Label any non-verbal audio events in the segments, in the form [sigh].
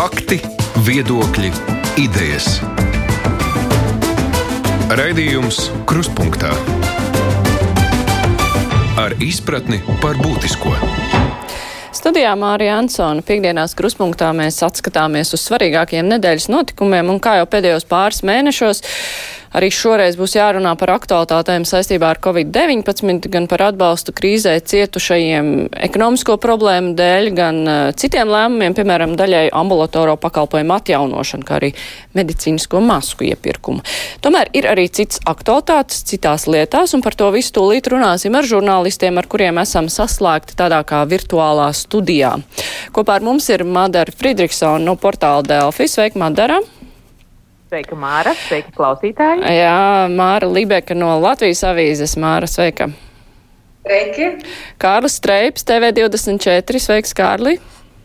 Fakti, viedokļi, idejas. Raidījums Kruspunkta ar izpratni par būtisko. Studijā Mārija Ansona piekdienās kruspunktā mēs atskatāmies uz svarīgākiem nedēļas notikumiem un kā jau pēdējos pāris mēnešos Arī šoreiz būs jārunā par aktualitātēm saistībā ar Covid-19, gan par atbalstu krīzē cietušajiem ekonomisko problēmu dēļ, gan uh, citiem lēmumiem, piemēram, daļai ambulatoro pakalpojumu atjaunošanu, kā arī medicīnisko masku iepirkumu. Tomēr ir arī cits aktualitātes citās lietās, un par to visu tūlīt runāsim ar žurnālistiem, ar kuriem esam saslēgti tādā kā virtuālā studijā. Kopā ar mums ir Madara Friedrichsona no portāla Delfi. Sveika, Madara! Sveika, Māra. Sveika, klausītāji. Jā, Māra Libeka no Latvijas avīzes. Māra, sveika. Sveiki. Kārlis Streips, TV24. Sveiks, Kārli.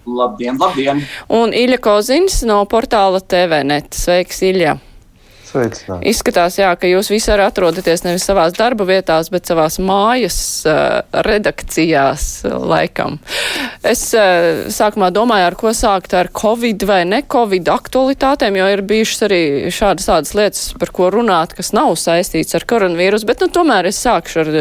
Labdien, labdien. Un Ilja Kozins no portāla TVNet. Sveiks, Ilja. Sveicināti. Izskatās, jā, ka jūs visi arī atrodaties nevis savās darba vietās, bet savās mājas uh, redakcijās uh, laikam. Es uh, sākumā domāju, ar ko sākt ar Covid vai ne Covid aktualitātēm, jo ir bijušas arī šādas tādas lietas, par ko runāt, kas nav saistīts ar koronavīrusu, bet nu, tomēr es sākšu ar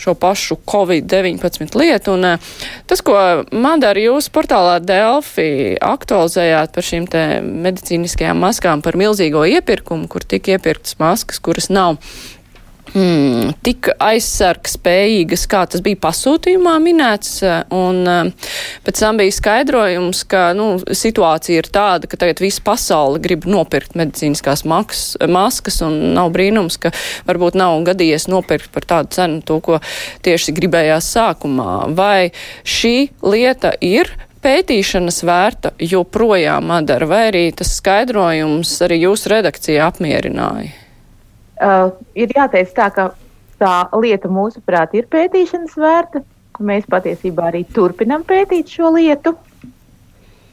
šo pašu Covid-19 lietu. Un tas, ko Madara jūs portālā Delfi aktualizējāt par šīm te medicīniskajām maskām par milzīgo iepirkumu, kur tika iepirktas maskas, kuras nav Hmm, tik aizsargspējīgas, kā tas bija pasūtījumā minēts, un pēc tam bija skaidrojums, ka nu, situācija ir tāda, ka tagad visa pasaule grib nopirkt medicīniskās maks, maskas, un nav brīnums, ka varbūt nav gadījies nopirkt par tādu cenu to, ko tieši gribējās sākumā. Vai šī lieta ir pētīšanas vērta joprojām, Madara, vai arī tas skaidrojums arī jūsu redakcija apmierināja? Uh, ir jāteic tā, ka tā lieta mūsuprāt ir pētīšanas vērta. Mēs patiesībā arī turpinam pētīt šo lietu.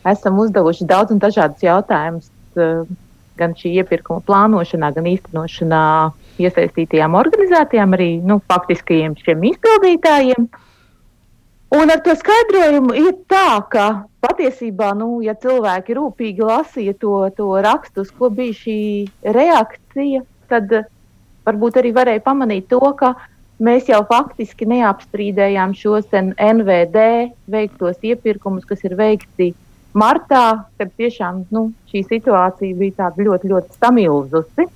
Esam uzdevuši daudz un dažādus jautājumus uh, gan šī iepirkuma plānošanā, gan īstenošanā iesaistītajām organizācijām, arī nu, faktiskajiem šiem izpildītājiem. Un ar to skaidrojumu ir tā, ka patiesībā, nu, ja cilvēki rūpīgi lasīja to, to rakstu, ko bija šī reakcija, tad uh, varbūt arī varēja pamanīt to, ka mēs jau faktiski neapstrīdējām šos NVD veiktos iepirkumus, kas ir veikti martā, kad tiešām nu, šī situācija bija ļoti, ļoti samilzusi.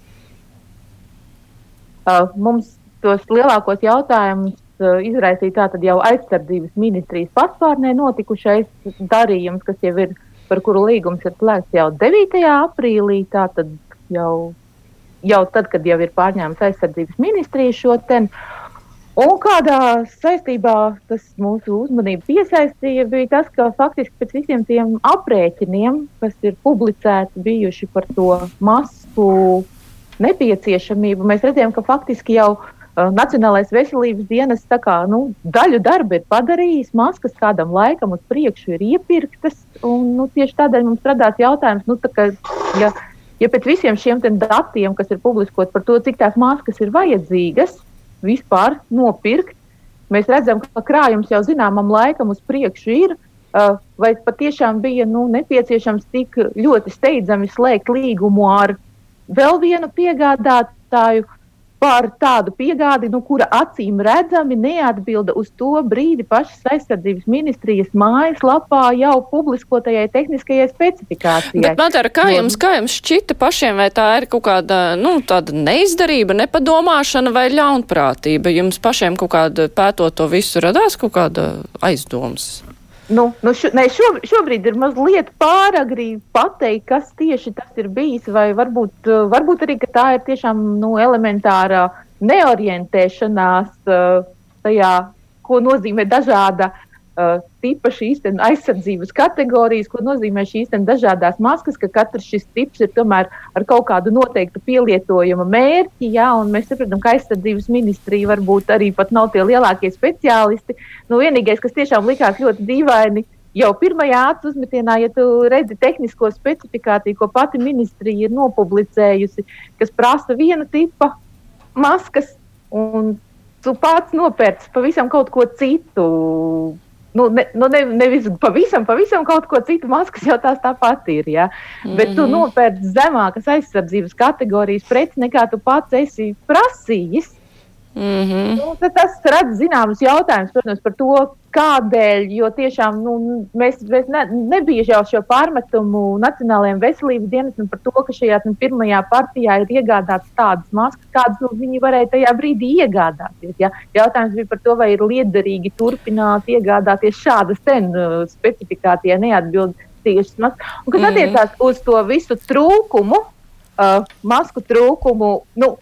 Uh, mums tos lielākos jautājumus uh, izraisīja tātad jau aizsardzības ministrijas paspārnē notikušais darījums, kas jau ir, par kuru līgums ir slēgts jau 9. aprīlī, tātad jau jau tad, kad jau ir pārņēmusi aizsardzības ministrija šo ten. Un kādā saistībā tas mūsu uzmanību piesaistīja, bija tas, ka faktiski pēc visiem tiem aprēķiniem, kas ir publicēti bijuši par to masku nepieciešamību, mēs redzējām, ka faktiski jau uh, Nacionālais veselības dienas kā, nu, daļu darbu ir padarījis, maskas kādam laikam uz priekšu ir iepirktas. Un, nu, tieši tādēļ mums radās jautājums, nu, ka, ja ja pēc visiem šiem datiem, kas ir publiskot par to, cik tās maskas ir vajadzīgas vispār nopirkt, mēs redzam, ka krājums jau zināmam laikam uz priekšu ir. Vai patiešām bija nu, nepieciešams tik ļoti steidzami slēgt līgumu ar vēl vienu piegādātāju, par tādu piegādi, nu, kura acīm redzami neatbilda uz to brīdi pašas aizsardzības ministrijas mājaslapā jau publiskotajai tehniskajai specifikācijai. Bet, Matara, kā jums, kā jums šķita pašiem, vai tā ir kaut kāda, nu, tāda neizdarība, nepadomāšana vai ļaunprātība? Jums pašiem kaut kāda pētot to visu radās kaut kāda aizdomas? Nu, nu šo, ne, šo, šobrīd ir mazliet pāragri pateikt, kas tieši tas ir bijis. Varbūt, uh, varbūt arī tā ir tiešām nu, elementāra neorientēšanās uh, tajā, ko nozīmē dažāda uh, uh, tipa šīs aizsardzības kategorijas, ko nozīmē šīs dažādas maskas, ka katrs šis tips ir tomēr ar kaut kādu noteiktu pielietojuma mērķi. Jā, mēs saprotam, ka aizsardzības ministrija varbūt arī pat nav tie lielākie speciālisti. Nu, vienīgais, kas tiešām likās ļoti dīvaini. Jau pirmajā acu uzmetienā, ja tu redzi tehnisko specifikāciju, ko pati ministrija ir nopublicējusi, kas prasa viena tipa maskas, un tu pats nopērci pavisam kaut ko citu nu, ne, nu ne, nevis pavisam, pavisam kaut ko citu, maskas jau tās tāpat ir. Ja? Mm -hmm. Bet tu mhm. nopērci zemākas aizsardzības kategorijas preci nekā tu pats esi prasījis. Mm -hmm. nu, tas rada zināmas jautājumas, protams, par to, kādēļ. Jo tiešām nu, mēs, mēs ne, nebija jau šo pārmetumu Nacionālajiem veselības dienestam par to, ka šajā nu, pirmajā partijā ir iegādātas tādas maskas, kādas nu, viņi varēja tajā brīdī iegādāties. Ja? Jautājums bija par to, vai ir liederīgi turpināt iegādāties šādas ten uh, specifikācijai neatbilstošas maskas. Un, kas mm -hmm. attiecās uz to visu trūkumu, uh, masku trūkumu. Nu,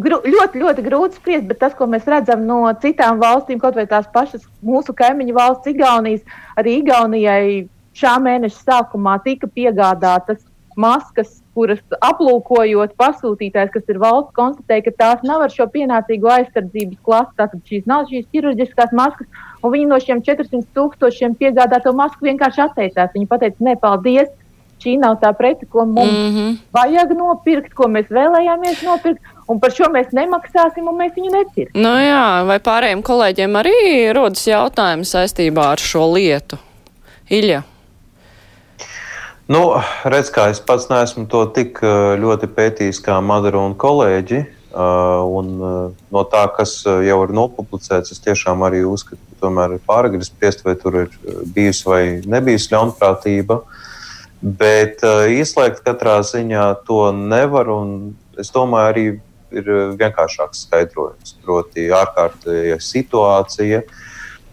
Gru, ļoti, ļoti grūti spriest, bet tas, ko mēs redzam no citām valstīm, kaut vai tās pašas mūsu kaimiņu valsts, Igaunijas, arī Igaunijai šā mēneša sākumā tika piegādātas maskas, kuras aplūkojot pasūtītājs, kas ir valsts, konstatēja, ka tās nav ar šo pienācīgo aizsardzības klasi. Tātad šīs nav šīs ķirurģiskās maskas, un viņi no šiem 400 tūkstošiem piegādāto masku vienkārši atteicās. Viņi teica, ne, paldies, šī nav tā prece, ko mums mm -hmm. vajag nopirkt, ko mēs vēlējāmies nopirkt. Un par šo mēs nemaksāsim, un mēs viņu nepirksim. Nu jā, vai pārējiem kolēģiem arī rodas jautājumi saistībā ar šo lietu? Ilja. Nu, redz, kā es pats neesmu to tik ļoti pētījis kā Madara un kolēģi. Un no tā, kas jau ir nopublicēts, es tiešām arī uzskatu, ka tomēr ir pāragri spriest, vai tur ir bijusi vai nebijusi ļaunprātība. Bet izslēgt katrā ziņā to nevar. Es domāju, arī ir eh, vienkāršāks skaidrojums. Proti, ārkārtēja situācija,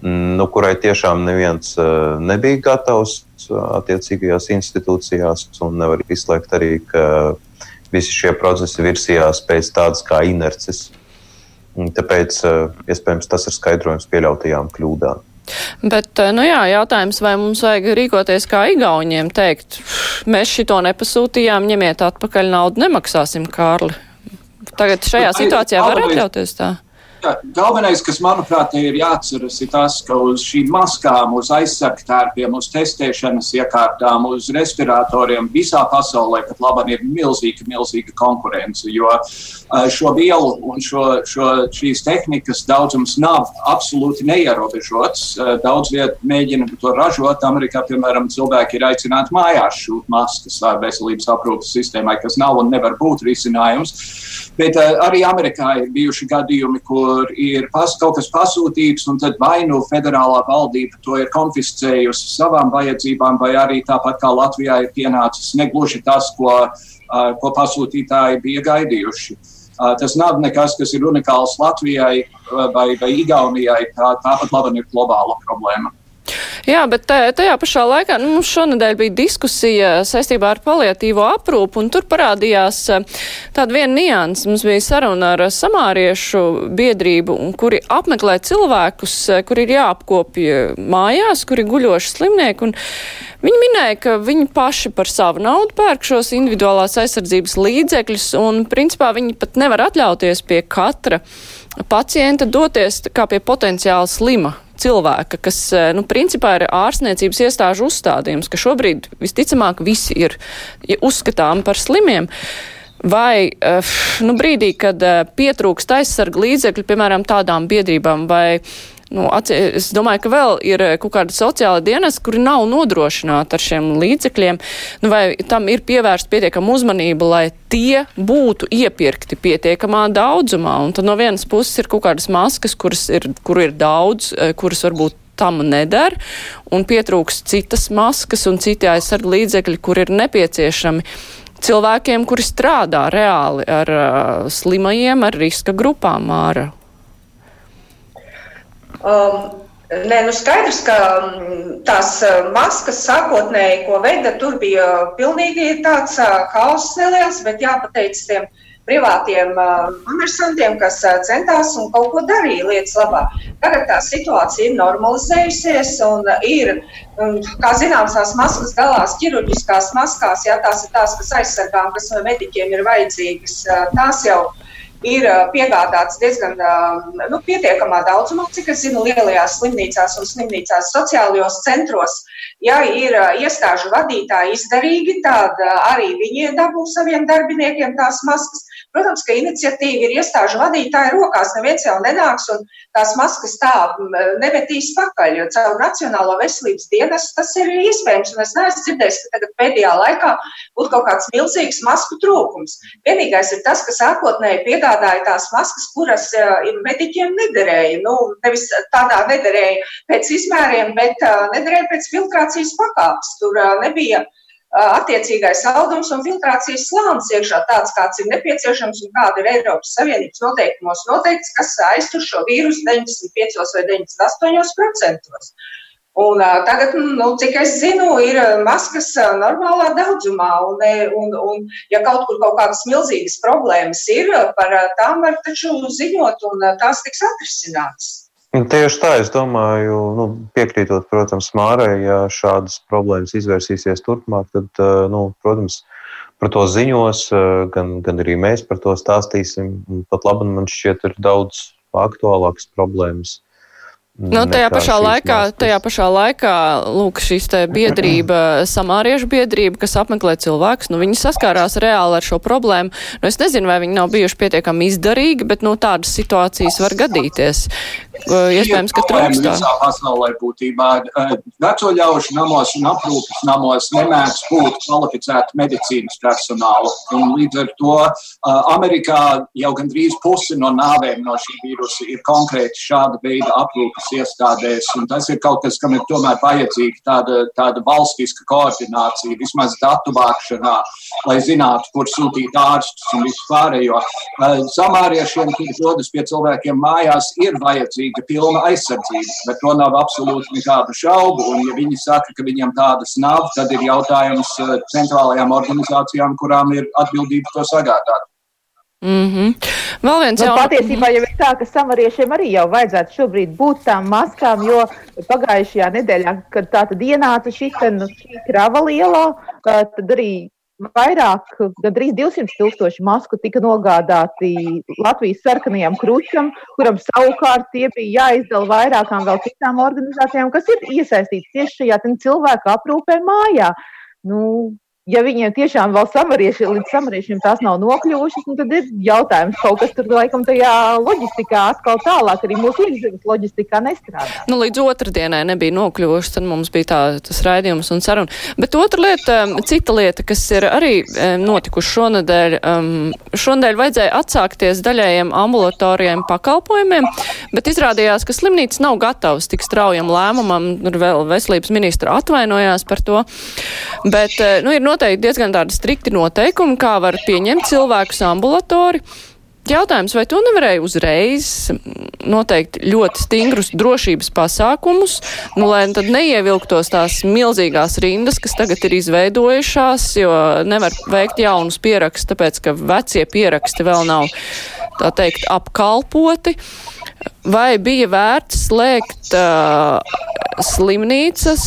mm, nu, kurai tiešām neviens eh, nebija gatavs eh, attiecīgajās institūcijās, un nevar izslēgt arī, ka visi šie procesi virsījās pēc tādas kā inerces. Tāpēc, iespējams, tas ir skaidrojums pieļautajām kļūdām. Bet, nu jā, jautājums, vai mums vajag rīkoties kā igauņiem, teikt, mēs šito nepasūtījām, ņemiet atpakaļ naudu, nemaksāsim, Kārli. Tagad šajā situācijā var atļauties tā? Jā, galvenais, kas manuprāt ir jāatceras, ir tas, ka uz šīm maskām, uz aizsargtērpiem, uz testēšanas iekārtām, uz respiratoriem visā pasaulē pat labi ir milzīga, milzīga konkurence. Jo šo vielu un šo, šo, šīs tehnikas daudzums nav absolūti neierobežots. Daudz vietu mēģina to ražot. Amerikā, piemēram, cilvēki ir aicināti mājās šūt maskas veselības aprūpas sistēmai, kas nav un nevar būt risinājums. Bet arī Amerikā ir bijuši gadījumi, kur ir pas, kaut kas pasūtīts, un tad vai nu federālā valdība to ir konfiscējusi savām vajadzībām, vai arī tāpat kā Latvijā ir pienācis negluži tas, ko, ko pasūtītāji bija gaidījuši. Uh, tas nav nekas, kas ir unikāls Latvijai vai, vai Igaunijai. Tā, tāpat labi ir globāla problēma. Jā, bet tajā pašā laikā nu, mums šonadēļ bija diskusija saistībā ar paliatīvo aprūpu, un tur parādījās eh, tāda viena nianses. Mums bija saruna ar samāriešu biedrību, kuri apmeklē cilvēkus, eh, kuri ir jāapkopja mājās, kuri guļoši slimnieki. Viņi minēja, ka viņi paši par savu naudu pērk šos individuālās aizsardzības līdzekļus, un principā viņi pat nevar atļauties pie katra pacienta doties kā pie potenciāli slima cilvēka, kas, eh, nu, principā ir ārstniecības iestāžu uzstādījums, ka šobrīd visticamāk visi ir uzskatām par slimiem. Vai eh, nu, brīdī, kad eh, pietrūkst aizsarga līdzekļu, piemēram, tādām biedrībām, vai nu, es domāju, ka vēl ir kaut kāda sociāla dienas, kuri nav nodrošināti ar šiem līdzekļiem, nu, vai tam ir pievērsta pietiekama uzmanība, lai tie būtu iepirkti pietiekamā daudzumā. Un tad no vienas puses ir kaut kādas maskas, kuras ir, kur ir daudz, eh, kuras varbūt tam neder, un pietrūks citas maskas un citi aizsarga līdzekļi, kur ir nepieciešami cilvēkiem, kuri strādā reāli ar uh, slimajiem, ar riska grupām ārā. Um, Nē, nu skaidrs, ka mm, tās uh, maskas sākotnēji, ko veda, tur bija pilnīgi tāds uh, haoss neliels, bet jāpateic tiem privātiem uh, komersantiem, kas centās un kaut ko darīja lietas labā. Tagad tā situācija ir normalizējusies un ir, um, kā zināms, tās maskas dalās ķirurģiskās maskās, ja tās ir tās, kas aizsargām, kas mediķiem ir vajadzīgas, tās jau ir ir piegādāts diezgan nu, pietiekamā daudzumā, cik es zinu, lielajās slimnīcās un slimnīcās sociālajos centros. Ja ir iestāžu vadītāji izdarīgi, tad arī viņi dabū saviem darbiniekiem tās maskas. Protams, ka iniciatīva ir iestāžu vadītāja rokās. Neviens jau nenāks un tās maskas tā nemetīs pakaļ, jo caur Nacionālo veselības dienestu tas ir iespējams. Un es neesmu dzirdējis, ka tagad pēdējā laikā būtu kaut kāds milzīgs masku trūkums. Vienīgais ir tas, ka sākotnēji piegādāja tās maskas, kuras mediķiem nederēja. Nu, nevis tādā nederēja pēc izmēriem, bet nederēja pēc filtrācijas pakāpes. Tur nebija attiecīgais saldums un filtrācijas slānis iekšā tāds, kāds ir nepieciešams un kāda ir Eiropas Savienības noteikumos noteikts, kas aiztur šo vīrusu 95 vai 98 procentos. Un, uh, tagad, nu, cik es zinu, ir maskas normālā daudzumā, un, un, un ja kaut kur kaut kādas milzīgas problēmas ir, par tām var taču ziņot, un tās tiks atrisinātas. Tieši tā, es domāju, nu, piekrītot, protams, Mārai, ja šādas problēmas izvērsīsies turpmāk, tad, nu, protams, par to ziņos, gan, gan arī mēs par to stāstīsim. Pat labi, man šķiet, ir daudz aktuālākas problēmas. Nu, tajā pašā laikā, maskas. tajā pašā laikā, lūk, šīs te biedrība, samāriešu biedrība, kas apmeklē cilvēkus, nu, viņi saskārās reāli ar šo problēmu. Nu, es nezinu, vai viņi nav bijuši pietiekami izdarīgi, bet, nu, tādas situācijas var gadīties. Iespējams, ka trūkst. Visā pasaulē būtībā veco ļaužu namos un aprūpes namos nemēdz būt kvalificētu medicīnas personālu. Un līdz ar to Amerikā jau gandrīz pusi no nāvēm no šī vīrusa ir konkrēti šāda veida aprūpes iestādēs. Tas ir kaut kas, kam ir tomēr vajadzīga tāda, tāda valstiska koordinācija, vismaz datu vākšanā, lai zinātu, kur sūtīt ārstus un vispārējo. Samāriešiem, kuri dodas pie cilvēkiem mājās, ir vajadzīga pilna aizsardzība, bet to nav absolūti nekādu šaubu. Un, ja viņi saka, ka viņiem tādas nav, tad ir jautājums centrālajām organizācijām, kurām ir atbildība to sagādāt. Mm -hmm. Vēl viens nu, jautājums. Patiesībā jau ir tā, ka samariešiem arī jau vajadzētu šobrīd būt tām maskām, jo pagājušajā nedēļā, kad tā tad ienāca šī, nu, šī krava lielā, tad arī vairāk, gandrīz 200 tūkstoši masku tika nogādāti Latvijas sarkanajam kruķam, kuram savukārt tie bija jāizdala vairākām vēl citām organizācijām, kas ir iesaistītas tieši šajā cilvēku aprūpē mājā. Nu, ja viņiem tiešām vēl samarieši, līdz samariešiem tās nav nokļuvušas, nu, tad ir jautājums, kaut kas tur laikam tajā loģistikā atkal tālāk arī mūsu iekšzemes loģistikā nestrādā. Nu, līdz otrdienai nebija nokļuvušas, tad mums bija tā, tas raidījums un saruna. Bet otra lieta, um, cita lieta, kas ir arī um, notikuši šonadēļ, um, šonadēļ vajadzēja atsākties daļējiem ambulatoriem pakalpojumiem, bet izrādījās, ka slimnīca nav gatavs tik straujam lēmumam, vēl veselības ministra atvainojās par to. Bet, uh, nu, ir noteikti diezgan tādi strikti noteikumi, kā var pieņemt cilvēkus ambulatori. Jautājums, vai to nevarēja uzreiz noteikt ļoti stingrus drošības pasākumus, nu, lai tad neievilktos tās milzīgās rindas, kas tagad ir izveidojušās, jo nevar veikt jaunus pierakstus, tāpēc, ka vecie pieraksti vēl nav, tā teikt, apkalpoti. Vai bija vērts slēgt uh, slimnīcas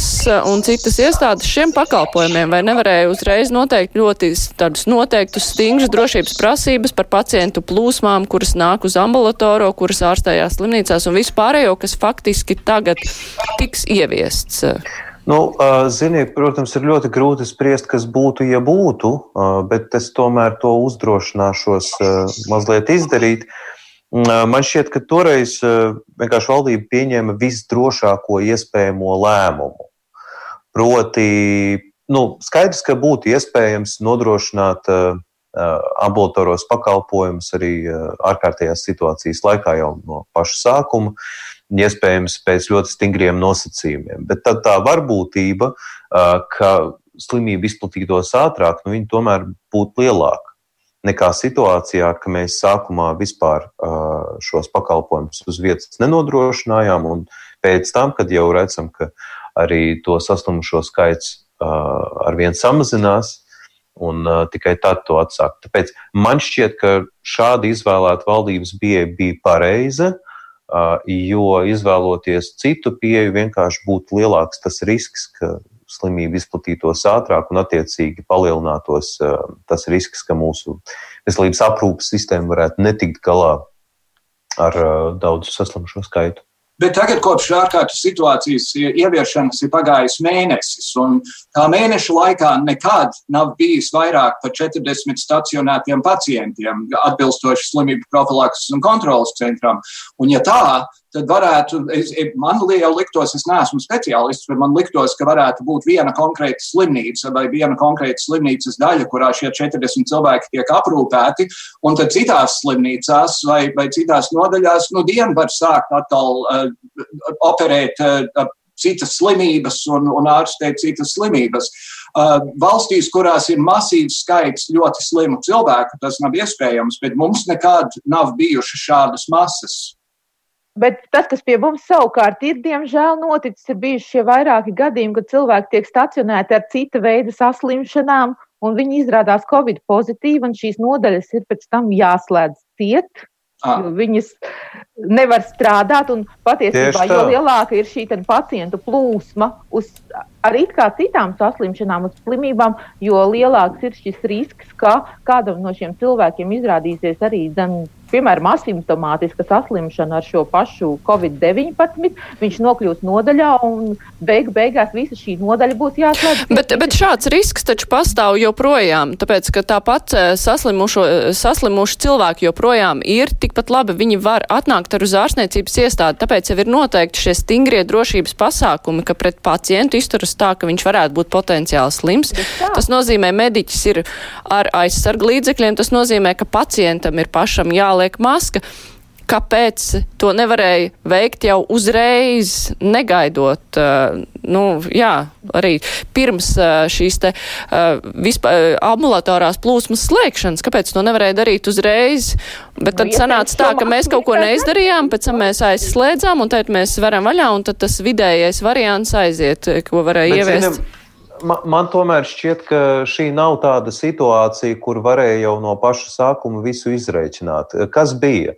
un citas iestādes šiem pakalpojumiem, vai nevarēja uzreiz noteikt ļoti tādus noteiktus stingrus drošības prasības par pacientu plūsmām, kuras nāk uz ambulatoro, kuras ārstējās slimnīcās un vispārējo, kas faktiski tagad tiks ieviests? Nu, ziniet, protams, ir ļoti grūti spriest, kas būtu, ja būtu, bet es tomēr to uzdrošināšos mazliet izdarīt. Man šķiet, ka toreiz vienkārši valdība pieņēma visdrošāko iespējamo lēmumu. Proti, nu, skaidrs, ka būtu iespējams nodrošināt uh, ambulatoros pakalpojumus arī uh, ārkārtējās situācijas laikā jau no paša sākuma, iespējams pēc ļoti stingriem nosacījumiem. Bet tad tā varbūtība, uh, ka slimība izplatītos ātrāk, nu, tomēr būtu lielāka nekā situācijā, ka mēs sākumā vispār šos pakalpojumus uz vietas nenodrošinājām, un pēc tam, kad jau redzam, ka arī to saslimušo skaits arvien samazinās, un tikai tad to atsākt. Tāpēc man šķiet, ka šāda izvēlēta valdības pieeja bija pareiza, jo izvēloties citu pieeju, vienkārši būtu lielāks tas risks, ka slimība izplatītos ātrāk un attiecīgi palielinātos tas risks, ka mūsu veselības aprūpas sistēma varētu netikt galā ar daudzu saslimšo skaitu. Bet tagad, kopš ārkārtas situācijas ieviešanas, ir pagājis mēnesis, tā mēneša laikā nekad nav bijis vairāk par 40 stacionētiem pacientiem, atbilstoši slimību profilakses un kontrolas centram. Un, ja tā, tad varētu, es, man jau liktos, es neesmu speciālists, bet man liktos, ka varētu būt viena konkrēta slimnīca vai viena konkrēta slimnīcas daļa, kurā šie 40 cilvēki tiek aprūpēti, un tad citās slimnīcās vai, vai citās nodaļās, nu, dienu var sākt atkal uh, operēt uh, citas slimības un, un ārstēt citas slimības. Uh, valstīs, kurās ir masīvs skaits ļoti slimu cilvēku, tas nav iespējams, bet mums nekad nav bijušas šādas masas. Bet tas, kas pie mums savukārt ir, diemžēl, noticis, ir bijuši šie vairāki gadījumi, kad cilvēki tiek stacionēti ar cita veida saslimšanām, un viņi izrādās Covid pozitīvi, un šīs nodaļas ir pēc tam jāslēdz ciet. Ah. Viņas nevar strādāt, un patiesībā, jo lielāka ir šī pacientu plūsma uz arī kā citām saslimšanām, uz slimībām, jo lielāks ir šis risks, ka kādam no šiem cilvēkiem izrādīsies arī zem piemēram, asimptomātiska saslimšana ar šo pašu covid-19, viņš nokļūs nodaļā un beig beigās visa šī nodaļa būs jāslēdz. Bet, bet šāds risks taču pastāv joprojām, tāpēc, ka tāpat eh, eh, saslimuši cilvēki joprojām ir tikpat labi, viņi var atnākt ar uz ārstniecības iestādi, tāpēc jau ir noteikti šie stingrie drošības pasākumi, ka pret pacientu izturas tā, ka viņš varētu būt potenciāli slims. Tas nozīmē, mediķis ir ar aizsargu līdzekļiem, tas nozīmē, ka pacientam ir pašam jāliek maska. Kāpēc to nevarēja veikt jau uzreiz, negaidot, uh, nu, jā, arī pirms uh, šīs te uh, vispār ambulatorās plūsmas slēgšanas? Kāpēc to nevarēja darīt uzreiz? Bet tad sanāca tā, ka mēs kaut ko neizdarījām, pēc tam mēs aizslēdzām, un tad mēs varam vaļā, un tad tas vidējais variants aiziet, ko varēja ieviest. Zinām, Man, man tomēr šķiet, ka šī nav tāda situācija, kur varēja jau no paša sākuma visu izreikināt. Kas bija?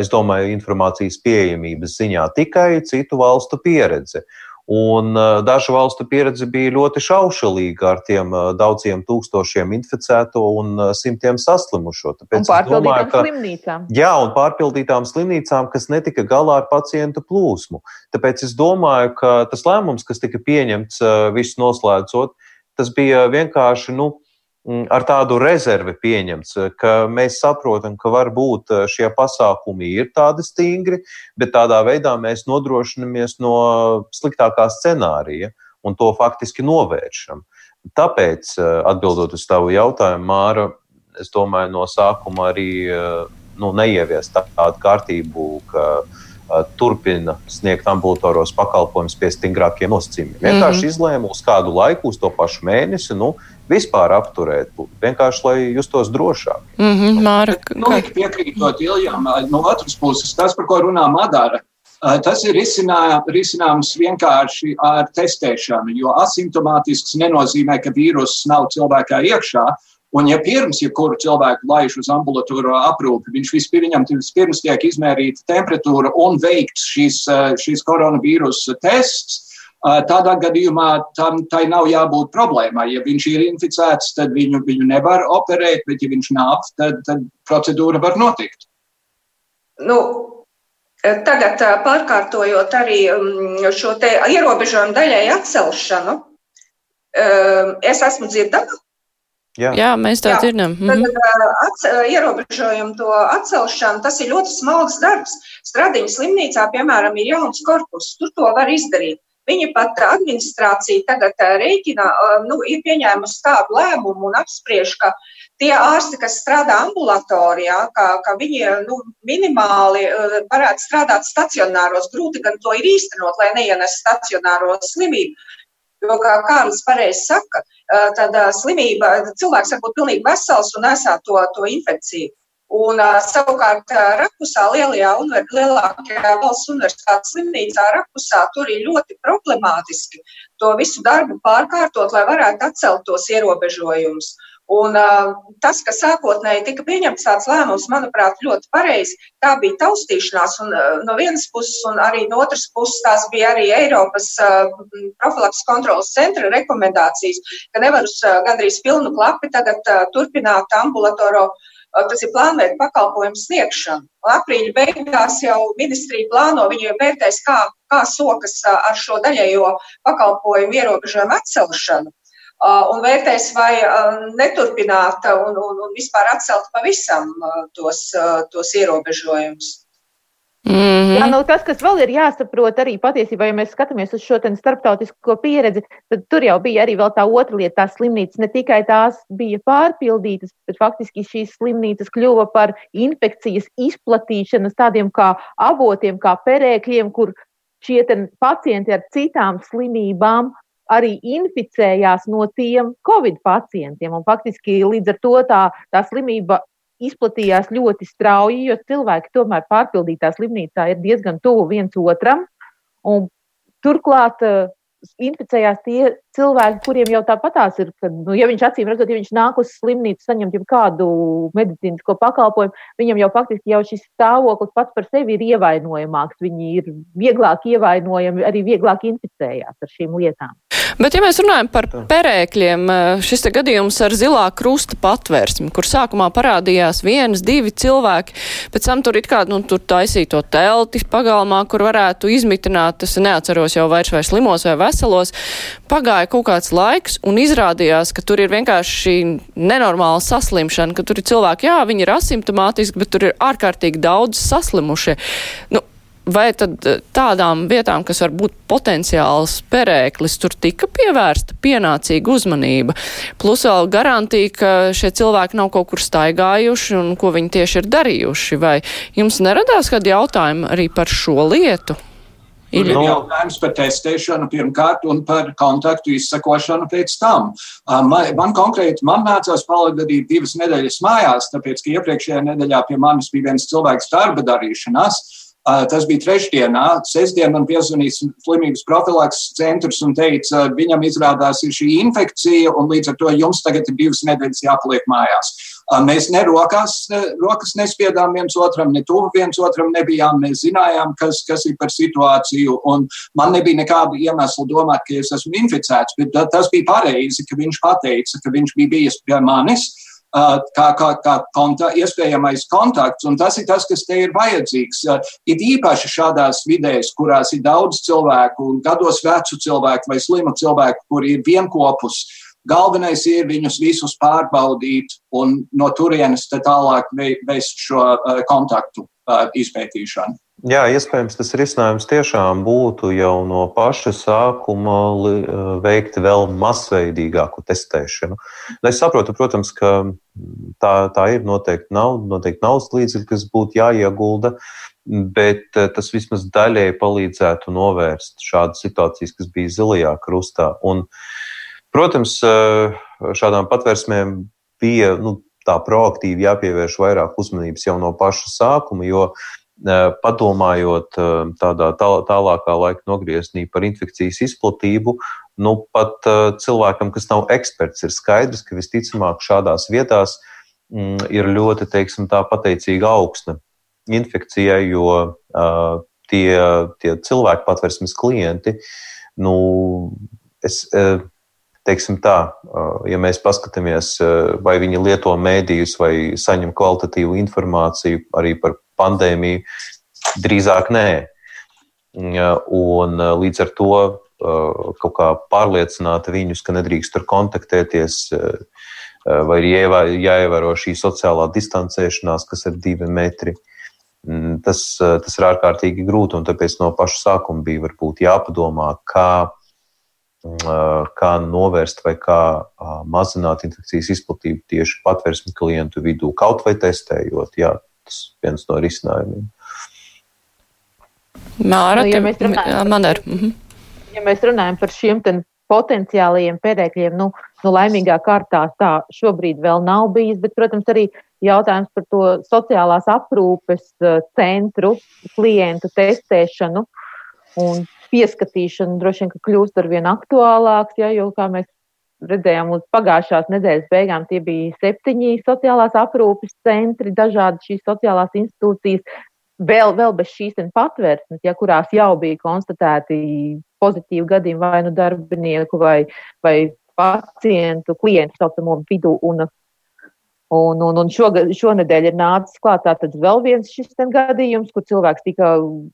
Es domāju, informācijas pieejamības ziņā tikai citu valstu pieredze. Un dažu valstu pieredze bija ļoti šaušalīga ar tiem daudziem tūkstošiem inficēto un simtiem saslimušo. Tāpēc un pārpildītām domāju, ka, slimnīcām. Jā, un pārpildītām slimnīcām, kas netika galā ar pacientu plūsmu. Tāpēc es domāju, ka tas lēmums, kas tika pieņemts visu noslēdzot, tas bija vienkārši, nu, ar tādu rezervi pieņemts, eh, ka mēs saprotam, ka varbūt eh, šie pasākumi ir tādi stingri, bet tādā veidā mēs nodrošinamies no sliktākā scenārija un to faktiski novēršam. Tāpēc, eh, atbildot uz tavu jautājumu, Māra, es domāju, no sākuma arī nu, neievies tādu kārtību, ka turpina sniegt ambulatoros pakalpojumus pie stingrākiem nosacījumiem. Vienkārši mm -hmm. izlēma uz kādu laiku, uz to pašu mēnesi, nu, vispār apturēt, vienkārši lai justos drošāk. Mm -hmm, Māra, nu, piekrītot Iljam, no otras puses, tas, par ko runā Madara, tas ir risinā, risināms vienkārši ar testēšanu, jo asimptomātisks nenozīmē, ka vīruss nav cilvēkā iekšā. Un, ja pirms jebkuru ja cilvēku laiž uz ambulatūro aprūpi, viņš vispirms, vispirms tiek izmērīta temperatūra un veikts šīs, šīs koronavīrusa tests, Tādā gadījumā tam tai nav jābūt problēmai. Ja viņš ir inficēts, tad viņu, viņu nevar operēt, bet ja viņš nav, tad, tad procedūra var notikt. Nu, tagad pārkārtojot arī šo ierobežojumu daļai atcelšanu, es esmu dzirdama. Jā. Jā, mēs tā dzirdam. Mhm. Ierobežojumu to atcelšanu, tas ir ļoti smags darbs. Stradiņas slimnīcā, piemēram, ir jauns korpus, tur to var izdarīt. Viņa pat administrācija tagad rēķina, nu, ir pieņēmusi tādu lēmumu un apspriež, ka tie ārsti, kas strādā ambulatorijā, ka, ka viņi nu, minimāli varētu strādāt stacionāros. Grūti gan to ir īstenot, lai neienes stacionāro slimību. Jo, kā Kārlis pareizi saka, tad slimība, cilvēks var būt pilnīgi vesels un nesāt to, to infekciju. Un, savukārt, Rakusā, lielajā, unver, lielākajā valsts universitātes slimnīcā, Rakusā, tur ir ļoti problemātiski to visu darbu pārkārtot, lai varētu atcelt tos ierobežojumus. Un, tas, ka sākotnēji tika pieņemts tāds lēmums, manuprāt, ļoti pareizi, tā bija taustīšanās un, no vienas puses, un arī no otras puses tās bija arī Eiropas profilaks kontrolas centra rekomendācijas, ka nevar uz gandrīz pilnu klapi tagad turpināt ambulatoro, uh, tas ir plānveidu pakalpojumu sniegšanu. Aprīļa beigās jau ministrija plāno, viņi vērtēs, kā, kā sokas ar šo daļējo pakalpojumu ierobežojumu atcelšanu un vērtēs, vai neturpināt un, un, un vispār atcelt pavisam tos, tos ierobežojumus. Mm -hmm. Jā, nu, tas, kas vēl ir jāsaprot, arī patiesībā, ja mēs skatāmies uz šo starptautisko pieredzi, tad tur jau bija arī tā otra lieta. Tās slimnīcas ne tikai tās bija pārpildītas, bet faktiski šīs slimnīcas kļuva par infekcijas izplatīšanas tādiem kā avotiem, kā perēkļiem, kur šie pacienti ar citām slimībām arī inficējās no tiem covid pacientiem. Un faktiski līdz ar to tā, tā slimība izplatījās ļoti strauji, jo cilvēki tomēr pārpildītā slimnīcā ir diezgan tuvu viens otram. Turklāt inficējās tie cilvēki, kuriem jau tāpatās ir, ka, nu, ja viņš acīm redzot, ja viņš nāk uz slimnīcu saņemt kādu medicīnisko pakalpojumu, viņam jau faktiski jau šis stāvoklis pats par sevi ir ievainojamāks. Viņi ir vieglāk ievainojami, arī vieglāk inficējās ar šīm lietām. Bet, ja mēs runājam par perēkļiem, šis te gadījums ar zilā krusta patvērsmi, kur sākumā parādījās viens, divi cilvēki, pēc tam tur it kā, nu, tur taisīto telti pagalmā, kur varētu izmitināt, es neatceros jau vairs vai slimos vai veselos, pagāja kaut kāds laiks un izrādījās, ka tur ir vienkārši nenormāla saslimšana, ka tur ir cilvēki, jā, viņi ir asimptomātiski, bet tur ir ārkārtīgi daudz saslimušie. Nu, vai tad eh, tādām vietām, kas var būt potenciāls perēklis, tur tika pievērsta pienācīga uzmanība? Plus vēl garantija, ka šie cilvēki nav kaut kur staigājuši un ko viņi tieši ir darījuši. Vai jums neradās kādi jautājumi arī par šo lietu? Ir no. jautājums par testēšanu pirmkārt un par kontaktu izsakošanu pēc tam. Man, man konkrēti, man nācās pavadīt divas nedēļas mājās, tāpēc, ka iepriekšējā nedēļā pie manis bija viens cilvēks darba darīšanās. Tas bija trešdienā. Sestdien man piezvanīja slimības profilakses centrs un teica, viņam izrādās ir šī infekcija, un līdz ar to jums tagad ir divas nedēļas jāpaliek mājās. Mēs ne rokās, rokas nespiedām viens otram, ne tuvu viens otram nebijām. Mēs zinājām, kas, kas ir par situāciju, un man nebija nekāda iemesla domāt, ka es esmu inficēts. Bet tas bija pareizi, ka viņš pateica, ka viņš bija bijis pie manis kā, kā, kā konta, iespējamais kontakts, un tas ir tas, kas te ir vajadzīgs. Ir īpaši šādās vidēs, kurās ir daudz cilvēku, gados vecu cilvēku vai slimu cilvēku, kuri ir vienopus. Galvenais ir viņus visus pārbaudīt un no turienes tālāk veist šo kontaktu izpētīšanu. Jā, iespējams, tas risinājums tiešām būtu jau no paša sākuma veikt vēl masveidīgāku testēšanu. Nu, es saprotu, protams, ka tā, tā ir noteikti nauda, noteikti naudas līdzekļi, kas būtu jāiegulda, bet tas vismaz daļēji palīdzētu novērst šādas situācijas, kas bija zilajā krustā. Un, protams, šādām patvērsmēm bija nu, tā proaktīvi jāpievērš vairāk uzmanības jau no paša sākuma, jo padomājot tādā tālākā laika nogriezienī par infekcijas izplatību, nu pat cilvēkam, kas nav eksperts, ir skaidrs, ka visticamāk šādās vietās mm, ir ļoti, teiksim, tā pateicīga augsne infekcijai, jo tie, tie cilvēki patversmes klienti, nu, es, teiksim tā, ja mēs paskatāmies, vai viņi lieto mēdījus vai saņem kvalitatīvu informāciju arī par pandēmiju, drīzāk nē. Un līdz ar to kaut kā pārliecināt viņus, ka nedrīkst tur kontaktēties, vai ir jāievēro šī sociālā distancēšanās, kas ir divi metri. Mm, tas, tas ir ārkārtīgi grūti, un tāpēc no paša sākuma bija varbūt jāpadomā, kā kā novērst vai kā mazināt infekcijas izplatību tieši patvērsmi klientu vidū, kaut vai testējot. Jā, tas ir viens no risinājumiem. Māra, nu, ja mēs runājam, man ar. Mhm. Ja mēs runājam par šiem potenciālajiem pēdēkļiem, nu, nu laimīgā kārtā tā šobrīd vēl nav bijis, bet, protams, arī jautājums par to sociālās aprūpes centru klientu testēšanu un pieskatīšana droši vien kļūst ar vien aktuālāks, ja, jo, kā mēs redzējām uz pagājušās nedēļas beigām, tie bija septiņi sociālās aprūpes centri, dažādi šīs sociālās institūcijas, vēl, vēl bez šīs patvērsnes, ja, kurās jau bija konstatēti pozitīvi gadījumi vai nu darbinieku vai, vai pacientu, klientu saucamo vidu un Un, un, un šogad, šonadēļ ir nācis klāt vēl viens šis gadījums, kur cilvēks tika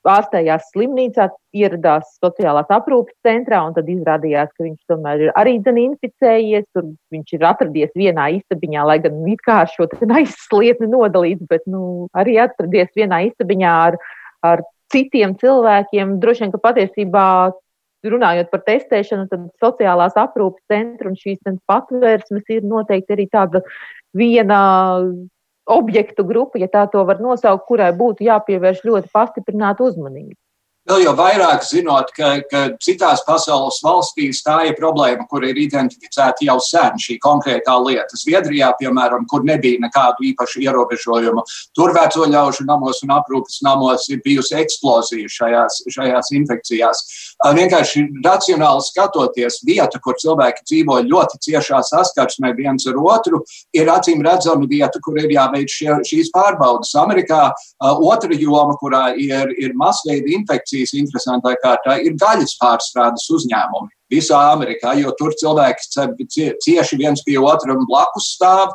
ārstējās slimnīcā, ieradās sociālās aprūpes centrā, un tad izrādījās, ka viņš tomēr ir arī inficējies, tur viņš ir atradies vienā istabiņā, lai gan it kā ar šo aizslietni nodalīts, bet nu, arī atradies vienā istabiņā ar, ar citiem cilvēkiem. Droši vien, ka patiesībā runājot par testēšanu, tad sociālās aprūpes centra un šīs patvērsmes ir noteikti arī tāda viena objektu grupa, ja tā to var nosaukt, kurai būtu jāpievērš ļoti pastiprināta uzmanība. Vēl jau vairāk zinot, ka, ka citās pasaules valstīs tā ir problēma, kur ir identificēta jau sen šī konkrētā lieta. Zviedrijā, piemēram, kur nebija nekādu īpašu ierobežojumu, tur veco ļaužu namos un aprūpes namos ir bijusi eksplozija šajās, šajās infekcijās. Vienkārši racionāli skatoties, vieta, kur cilvēki dzīvo ļoti ciešā saskarsmē viens ar otru, ir acīm redzama vieta, kur ir jāveic šie, šīs pārbaudas. Amerikā otra joma, kurā ir, ir masveida infekcija investīcijas interesantā kārtā ir gaļas pārstrādes uzņēmumi. Visā Amerikā, jo tur cilvēki cieši viens pie otram blakus stāv.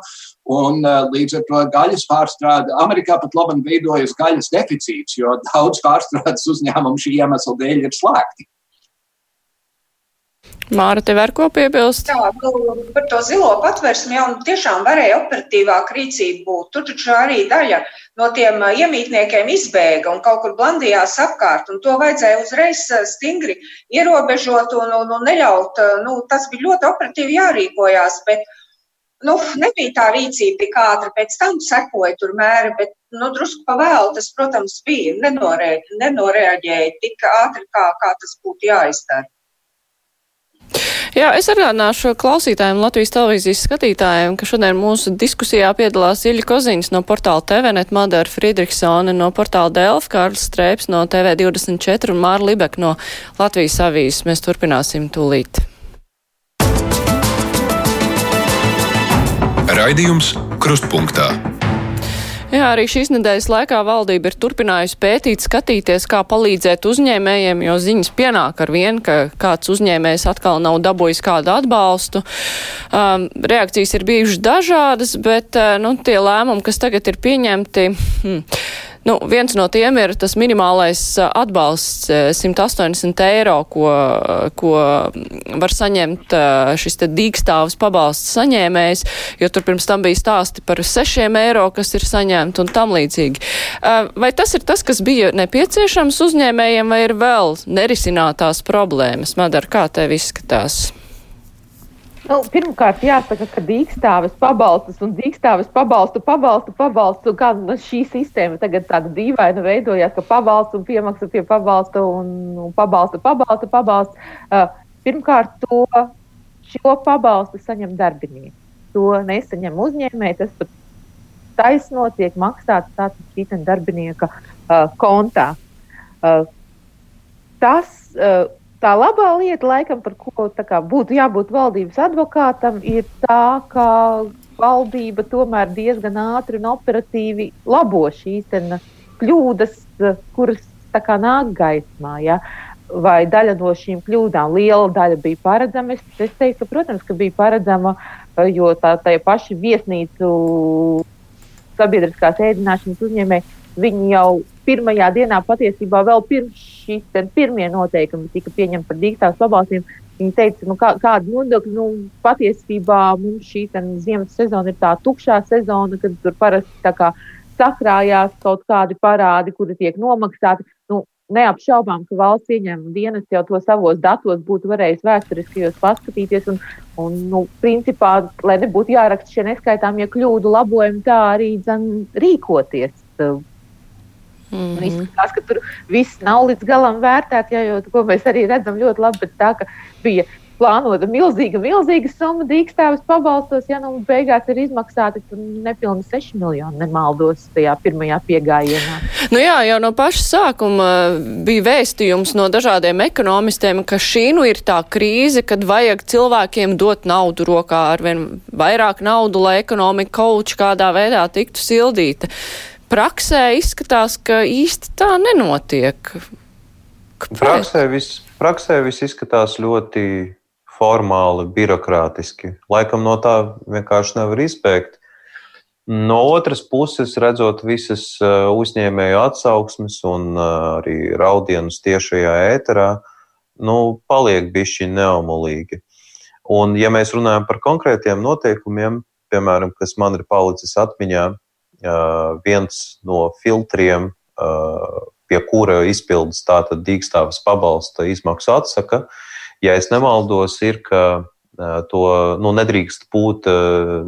Un līdz ar to gaļas pārstrāde Amerikā pat labi veidojas gaļas deficīts, jo daudz pārstrādes uzņēmumu šī iemesla dēļ ir slēgti. Māra, tev ar ko piebilst? Jā, nu, par to zilo patvērsmi jau tiešām varēja operatīvāk rīcība būt. Tur taču arī daļa no tiem iemītniekiem izbēga un kaut kur blandījās apkārt, un to vajadzēja uzreiz stingri ierobežot un, un, un neļaut. Nu, tas bija ļoti operatīvi jārīkojās, bet nu, nebija tā rīcība tik ātra. Pēc tam sekoja tur mēri, bet nu, drusku pavēlu tas, protams, bija. Nenoreaģēja tik ātri, kā, kā tas būtu jāizdara. Jā, es atgādināšu klausītājiem, Latvijas televīzijas skatītājiem, ka šodien mūsu diskusijā piedalās Iļa Koziņas no portāla TVNet, Madara Friedrichsone no portāla Delf, Kārlis Strēps no TV24 un Māra Libek no Latvijas avīzes. Mēs turpināsim tūlīt. Raidījums Krustpunktā. Jā, arī šīs nedēļas laikā valdība ir turpinājusi pētīt, skatīties, kā palīdzēt uzņēmējiem, jo ziņas pienāk ar vienu, ka kāds uzņēmējs atkal nav dabūjis kādu atbalstu. Um, reakcijas ir bijušas dažādas, bet uh, nu, tie lēmumi, kas tagad ir pieņemti. Hmm, Nu, viens no tiem ir tas minimālais atbalsts 180 eiro, ko, ko var saņemt šis te dīkstāvs pabalsts saņēmējs, jo tur pirms tam bija stāsti par 6 eiro, kas ir saņemti un tam līdzīgi. Vai tas ir tas, kas bija nepieciešams uzņēmējiem, vai ir vēl nerisinātās problēmas? Madara, kā tev izskatās? Nu, pirmkārt, jāsaka, ka dīkstāves pabalstus un dīkstāves pabalstu, pabalstu, pabalstu, kā nu, šī sistēma tagad tāda dīvaina veidojās, ka pabalstu un piemaksa pie pabalsta un, un pabalsta, pabalsta, pabalsta. Uh, pirmkārt, to, šo pabalstu saņem darbinieki. To nesaņem uzņēmēji, tas pat taisno tiek maksāts tātad šī darbinieka uh, kontā. Uh, tas, uh, Tā labā lieta, laikam, par ko kā, būtu jābūt valdības advokātam, ir tā, ka valdība tomēr diezgan ātri un operatīvi labo šīs kļūdas, kuras kā, nāk gaismā. Ja? Vai daļa no šīm kļūdām, liela daļa bija paredzama? Es, es teiktu, ka, protams, ka bija paredzama, jo tā, tā paša viesnīcu sabiedriskās ēdināšanas uzņēmēji jau pirmajā dienā patiesībā vēl pirms šīs pirmie noteikumi tika pieņemti par digitālās pabalstiem. Viņi teica, nu, kā, kāda nodokļa, nu, patiesībā mums šī ziemas sezona ir tā tukšā sezona, kad tur parasti kā, sakrājās kaut kādi parādi, kuri tiek nomaksāti. Nu, neapšaubām, ka valsts ieņēmuma dienas jau to savos datos būtu varējis vēsturiskajos paskatīties. Un, un, nu, principā, lai nebūtu jāraksta šie neskaitāmie kļūdu labojumi, tā arī dzen, rīkoties Mm -hmm. Izskatās, ka tur viss nav līdz galam vērtēts, jo to mēs arī redzam ļoti labi. Tā, bija plānota milzīga, milzīga summa dīkstāvis pabalstos, ja nu beigās ir izmaksāti nepilni 6 miljoni, nemaldos tajā pirmajā piegājienā. Nu jā, jau no paša sākuma bija vēstījums no dažādiem ekonomistiem, ka šī nu ir tā krīze, kad vajag cilvēkiem dot naudu rokā ar vien vairāk naudu, lai ekonomika kaut kādā veidā tiktu sildīta. Praksē izskatās, ka īsti tā nenotiek. Kāpēc? Praksē viss, viss izskatās ļoti formāli, birokrātiski. Laikam no tā vienkārši nevar izbēgt. No otras puses, redzot visas uh, uzņēmēju atsauksmes un uh, arī raudienus tiešajā ēterā, nu, paliek bišķi neomulīgi. Un, ja mēs runājam par konkrētiem noteikumiem, piemēram, kas man ir palicis atmiņā, viens no filtriem, pie kura izpildes tātad dīkstāves pabalsta izmaksu atsaka, ja es nemaldos, ir, ka to nu, nedrīkst būt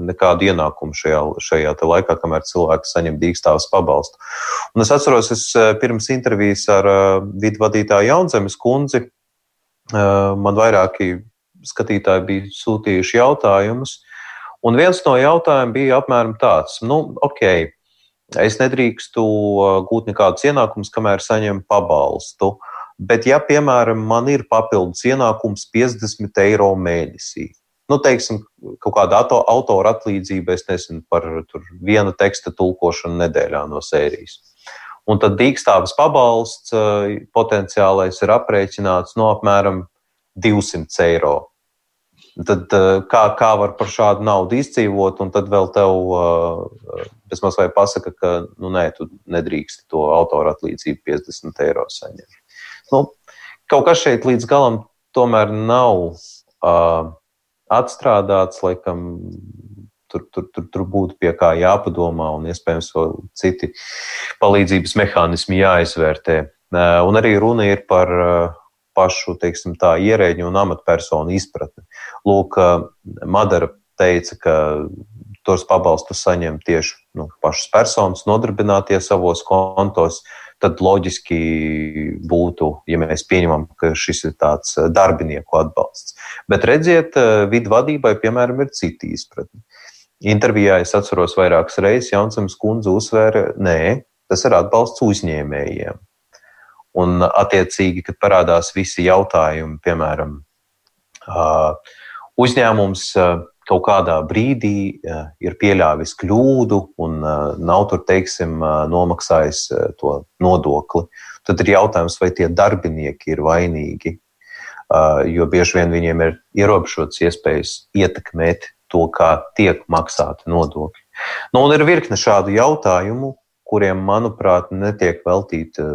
nekādu ienākumu šajā, šajā laikā, kamēr cilvēks saņem dīkstāvas pabalstu. Un es atceros, es pirms intervijas ar vidu vadītāju Jaunzemes kundzi, man vairāki skatītāji bija sūtījuši jautājumus, un viens no jautājumiem bija apmēram tāds, nu, ok, es nedrīkstu gūt nekādus ienākumus, kamēr saņemu pabalstu. Uh, Bet, ja, piemēram, man ir papildus ienākums 50 eiro mēnesī, nu, teiksim, kaut kāda auto, autora atlīdzība, es nezinu, par viena teksta tulkošanu nedēļā no sērijas. Un tad dīkstāves pabalsts eh, potenciālais ir aprēķināts no apmēram 200 eiro. Tad eh, kā, kā var par šādu naudu izdzīvot, un tad vēl tev eh, bezmaz vai pasaka, ka, nu, nē, tu nedrīksti to autora atlīdzību 50 eiro saņemt nu, kaut kas šeit līdz galam tomēr nav uh, atstrādāts, laikam. Tur, tur, tur, tur būtu pie kā jāpadomā, un iespējams vēl citi palīdzības mehānismi jāizvērtē. Un arī runa ir par pašu teiksim, tā, ierēģu un amatpersonu izpratni. Lūk, Madara teica, ka tos pabalstus saņem tieši nu, pašas personas, nodarbinātie savos kontos tad loģiski būtu, ja mēs pieņemam, ka šis ir tāds darbinieku atbalsts. Bet redziet, eh, vidu vadībai, piemēram, ir citi izpratni. Intervijā es atceros vairākas reizes, Jansams kundze uzsvēra, nē, tas ir atbalsts uzņēmējiem. Un, attiecīgi, kad parādās visi jautājumi, piemēram, uzņēmums kaut kādā brīdī uh, ir pieļāvis kļūdu un uh, nav tur, teiksim, uh, nomaksājis uh, to nodokli, tad ir jautājums, vai tie darbinieki ir vainīgi. Uh, jo bieži vien viņiem ir ierobežotas iespējas ietekmēt to, kā tiek maksāti nodokļi. Nu, ir virkne šādu jautājumu, kuriem, manuprāt, netiek veltīta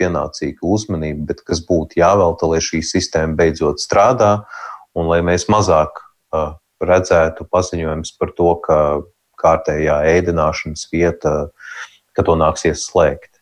pienācīga uzmanība, bet kas būtu jāvelta, lai šī sistēma beidzot strādā un lai mēs mazāk uh, redzētu paziņojums par to, ka kārtējā ēdināšanas vieta, ka to nāksies slēgt?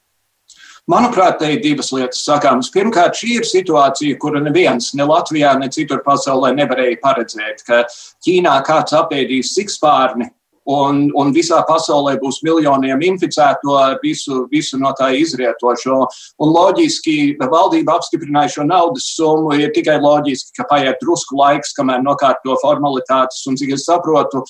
Manuprāt, te ir divas lietas sakāmas. Pirmkārt, šī ir situācija, kuru neviens, ne Latvijā, ne citur pasaulē nevarēja paredzēt, ka Ķīnā kāds apēdīs sikspārni un, un visā pasaulē būs miljoniem inficēto visu, visu no tā izrietošo. Un loģiski, valdība apstiprināja šo naudas summu, ir tikai loģiski, ka paiet drusku laiks, kamēr nokārto formalitātes. Un, cik es saprotu,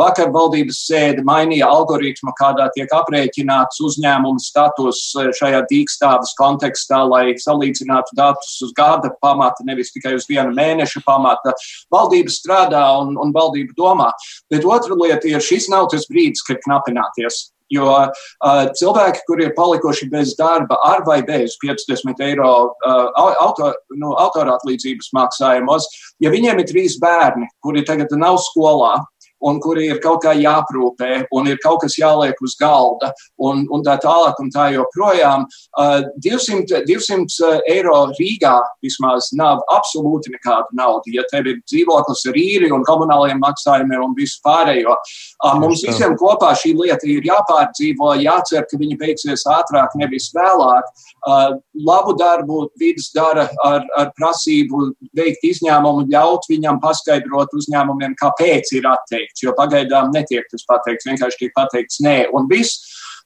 vakar valdības sēde mainīja algoritmu, kādā tiek aprēķināts uzņēmuma status šajā dīkstāves kontekstā, lai salīdzinātu datus uz gada pamata, nevis tikai uz viena mēneša pamata. Valdība strādā un, un valdība domā. Bet otra lieta ir šis šis nav tas brīdis, kad knapināties. Jo uh, cilvēki, kuri ir palikuši bez darba ar vai bez 50 eiro uh, auto, nu, autora atlīdzības maksājumos, ja viņiem ir trīs bērni, kuri tagad nav skolā, un kuri ir kaut kā jāprūpē, un ir kaut kas jāliek uz galda, un, un tā tālāk, un tā joprojām. Uh, 200, 200 eiro Rīgā vismaz nav absolūti nekāda nauda. Ja tev ir dzīvoklis ar īri un komunāliem maksājumiem un visu pārējo, uh, mums visiem kopā šī lieta ir jāpārdzīvo, jācer, ka viņa beigsies ātrāk, nevis vēlāk. Uh, labu darbu vidas dara ar, ar prasību veikt izņēmumu, ļaut viņam paskaidrot uzņēmumiem, kāpēc ir atteikti pateikts, jo pagaidām netiek tas pateikts, vienkārši tiek pateikts nē. Un viss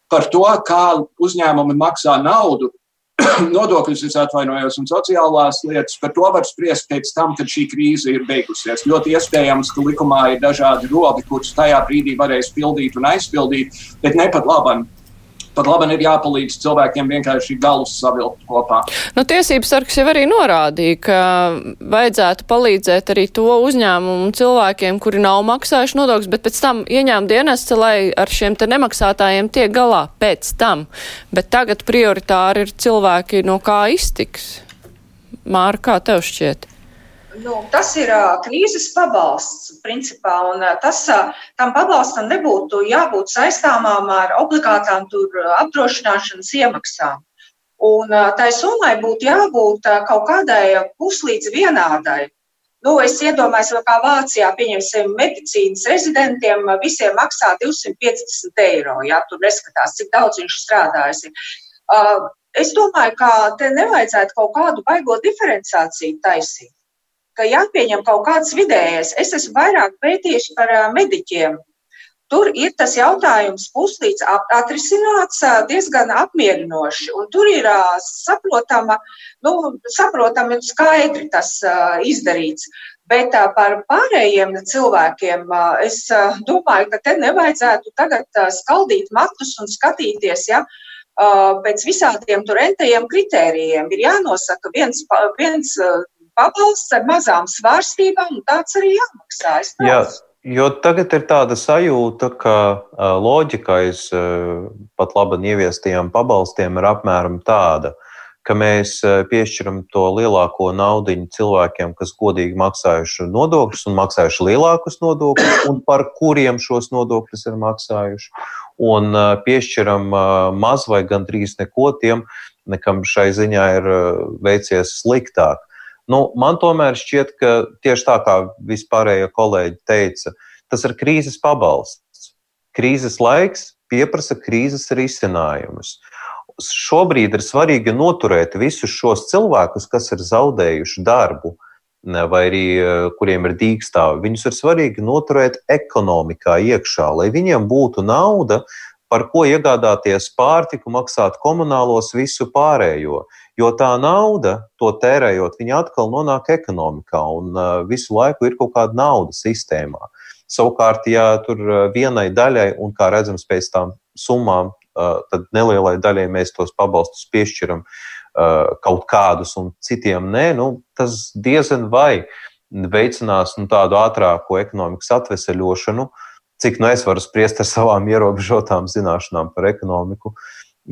par to, kā uzņēmumi maksā naudu, [clears throat] nodokļus, es atvainojos, un sociālās lietas. Par to var spriest pēc tam, kad šī krīze ir beigusies. Ļoti iespējams, ka likumā ir dažādi rodi, kurus tajā brīdī varēs pildīt un aizpildīt, bet ne pat labam pat labi ir jāpalīdz cilvēkiem vienkārši galus savilkt kopā. Nu, tiesības sargs jau arī norādīja, ka vajadzētu palīdzēt arī to uzņēmumu cilvēkiem, kuri nav maksājuši nodokļus, bet pēc tam ieņēma dienesta, lai ar šiem te nemaksātājiem tiek galā pēc tam. Bet tagad prioritāri ir cilvēki, no kā iztiks. Māra, kā tev šķiet? Nu, tas ir uh, krīzes pabalsts, principā, un uh, tas, uh, tam pabalstam nebūtu jābūt saistāmām ar obligātām tur apdrošināšanas iemaksām. Un uh, tai summai būtu jābūt uh, kaut kādai puslīdz vienādai. Nu, es iedomājos, ka Vācijā, pieņemsim, medicīnas rezidentiem visiem maksā 250 eiro. Jā, tur neskatās, cik daudz viņš strādājis. Uh, es domāju, ka te nevajadzētu kaut kādu baigo diferenciāciju taisīt ka jāpieņem kaut kāds vidējais. Es esmu vairāk pētījuši par mediķiem. Tur ir tas jautājums puslīdz atrisināts diezgan apmierinoši, un tur ir saprotama, nu, saprotami un skaidri tas izdarīts. Bet par pārējiem cilvēkiem es domāju, ka te nevajadzētu tagad skaldīt matus un skatīties, ja, pēc visādiem tur entajiem kritērijiem. Ir jānosaka viens, viens pabalsts ar mazām svārstībām, un tāds arī jāmaksā. Jā, jo tagad ir tāda sajūta, ka loģika aiz pat labi ieviestajiem pabalstiem ir apmēram tāda, ka mēs piešķiram to lielāko naudu cilvēkiem, kas godīgi maksājuši nodokļus un maksājuši lielākus nodokļus, un par kuriem šos nodokļus ir maksājuši. Un piešķiram maz vai gandrīz neko tiem, nekam šai ziņā ir veicies sliktāk. Nu, man tomēr šķiet, ka tieši tā kā vispārējie kolēģi teica, tas ir krīzes pabalsts. Krīzes laiks pieprasa krīzes risinājumus. Šobrīd ir svarīgi noturēt visus šos cilvēkus, kas ir zaudējuši darbu, vai arī kuriem ir dīkstāvi. Viņus ir svarīgi noturēt ekonomikā iekšā, lai viņiem būtu nauda, par ko iegādāties pārtiku, maksāt komunālos, visu pārējo. Jo tā nauda, to tērējot, viņa atkal nonāk ekonomikā un uh, visu laiku ir kaut kāda nauda sistēmā. Savukārt, ja tur vienai daļai, un kā redzams pēc tām summām, uh, tad nelielai daļai mēs tos pabalstus piešķiram uh, kaut kādus, un citiem nē, nu, tas diezgan vai veicinās nu, tādu ātrāku ekonomikas atveseļošanu, cik nu es varu spriest ar savām ierobežotām zināšanām par ekonomiku.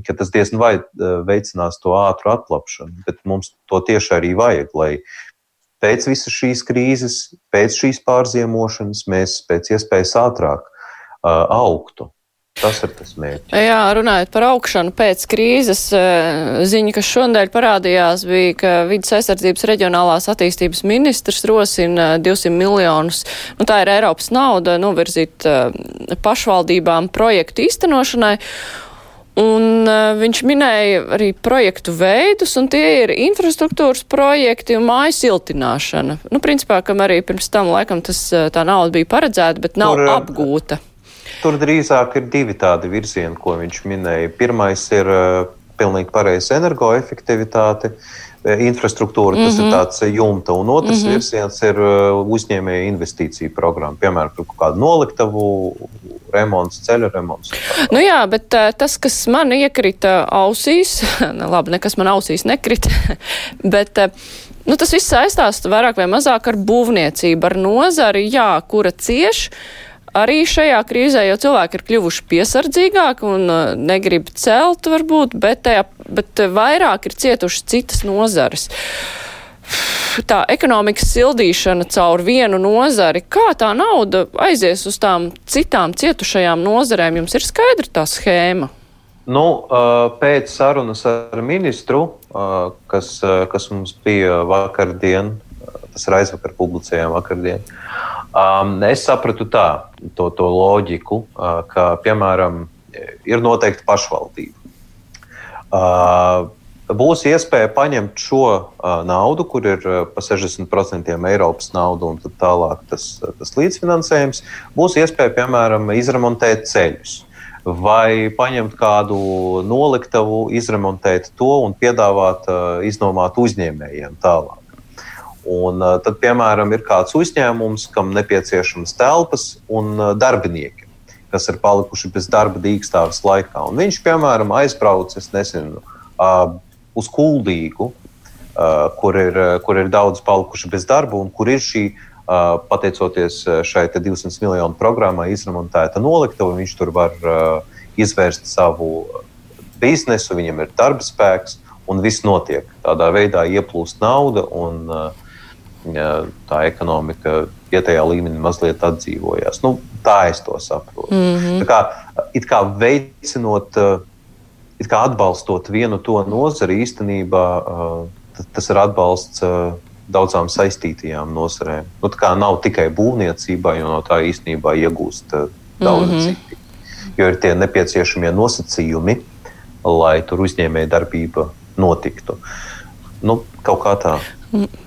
Ka tas diezgan vai eh, veicinās to ātru atlapšanu, bet mums to tieši arī vajag, lai pēc visas šīs krīzes, pēc šīs pārziemošanas mēs pēc iespējas ātrāk uh, augtu. Tas ir tas mērķis. Jā, runājot par augšanu pēc krīzes, eh, ziņa, kas šodien parādījās, bija, ka vidas aizsardzības reģionālās attīstības ministrs rosina 200 miljonus, nu tā ir Eiropas nauda, novirzīt pašvaldībām projektu īstenošanai. Un uh, viņš minēja arī projektu veidus, un tie ir infrastruktūras projekti un māju siltināšana. Nu, principā, kam arī pirms tam laikam tas, tā nauda bija paredzēta, bet nav tur, apgūta. Tur drīzāk ir divi tādi virzieni, ko viņš minēja. Pirmais ir uh, pilnīgi pareiza energoefektivitāte. Infrastruktūra, tas mm -hmm. ir tāds jumta, un otrs mm -hmm. virziens ir uzņēmēja investīcija programma, piemēram, kaut kādu noliktavu remonts, ceļu remonts. Nu jā, bet tas, kas man iekrita ausīs, [laughs] nu labi, nekas man ausīs nekrita, [laughs] bet. Nu, tas viss saistās vairāk vai mazāk ar būvniecību, ar nozari, jā, kura cieš. Arī šajā krīzē jau cilvēki ir kļuvuši piesardzīgāki un uh, negrib celt, varbūt, bet, tajā, bet vairāk ir cietuši citas nozares. Uh, tā ekonomikas sildīšana caur vienu nozari, kā tā nauda aizies uz tām citām cietušajām nozarēm? Jums ir skaidra tā schēma? Nu, pēc sarunas ar ministru, kas, kas mums bija vakardien, tas ir aizvakar publicējām vakardien, es sapratu tā, to, to loģiku, ka, piemēram, ir noteikti pašvaldība būs iespēja paņemt šo uh, naudu, kur ir uh, pa 60% Eiropas nauda un tālāk tas, tas līdzfinansējums. Būs iespēja, piemēram, izremontēt ceļus. vai paņemt kādu noliktavu, izremontēt to un piedāvāt iznomāt uzņēmējiem tālāk. Un, tad, piemēram, ir kāds uzņēmums, kam nepieciešamas telpas un darbinieki, kas ir palikuši bez darba dīkstāves laikā. Un viņš, piemēram, aizbrauc, es nezinu, uz Kuldīgu, kur ir, kur ir daudz palikuši bez darba un kur ir šī pateicoties šai 200 miljonu programmai, izremontēta noliktava. Viņš tur var izvērst savu biznesu, viņam ir darba spēks, un viss notiek. Tādā veidā ieplūst nauda, un tā ekonomika vietējā līmenī mazliet atdzīvojās. Nu, tā es to saprotu. Mm -hmm. Tā kā, it kā veicinot, it kā atbalstot vienu to nozari, īstenībā tas ir atbalsts daudzām saistītajām nozarēm. Nu, tā kā nav tikai būvniecībai, jo no tā īstenībā iegūst daudz mm -hmm. citi. Jo ir tie nepieciešamie nosacījumi, lai tur uzņēmēja darbība notiktu. Nu, kaut kā tā.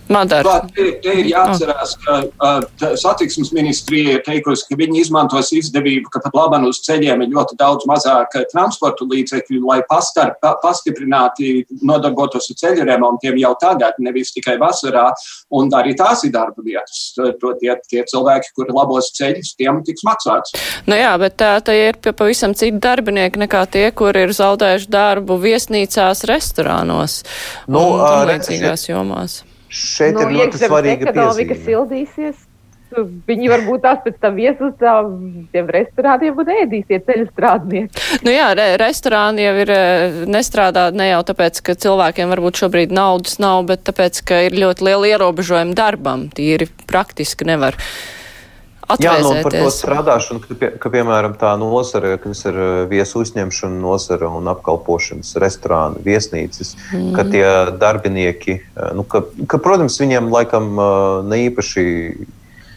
Madara. Te, te ir jāatcerās, ka uh, satiksmes ministrija ir teikusi, ka viņi izmantos izdevību, ka pat labāk uz ceļiem ir ļoti daudz mazāk transporta līdzekļu, lai pastar, pa, pastiprināti nodarbotos ar ceļu remontiem jau tagad, nevis tikai vasarā. Un arī tās ir darba vietas. To tie, tie cilvēki, kuri labos ceļus, tiem tiks maksāts. Nu jā, bet tā, tā ir pavisam citi darbinieki nekā tie, kuri ir zaudējuši darbu viesnīcās, restorānos nu, un, un līdzīgās jomās. Šeit nu, ir ļoti svarīga ekonomika sildīsies. Viņi varbūt tās pēc tam ies uz tiem restorāniem un ēdīs tie ceļu strādnieki. Nu jā, re, restorāni jau ir nestrādā ne jau tāpēc, ka cilvēkiem varbūt šobrīd naudas nav, bet tāpēc, ka ir ļoti liela ierobežojuma darbam. Tīri praktiski nevar. Jā, nu, par to strādāšanu, ka, pie, ka piemēram tā nozare, kas ir eh, viesu uzņemšana nozare un apkalpošanas restorāni, viesnīcas, mm. ka tie darbinieki, eh, nu, ka, ka, protams, viņiem laikam eh, ne īpaši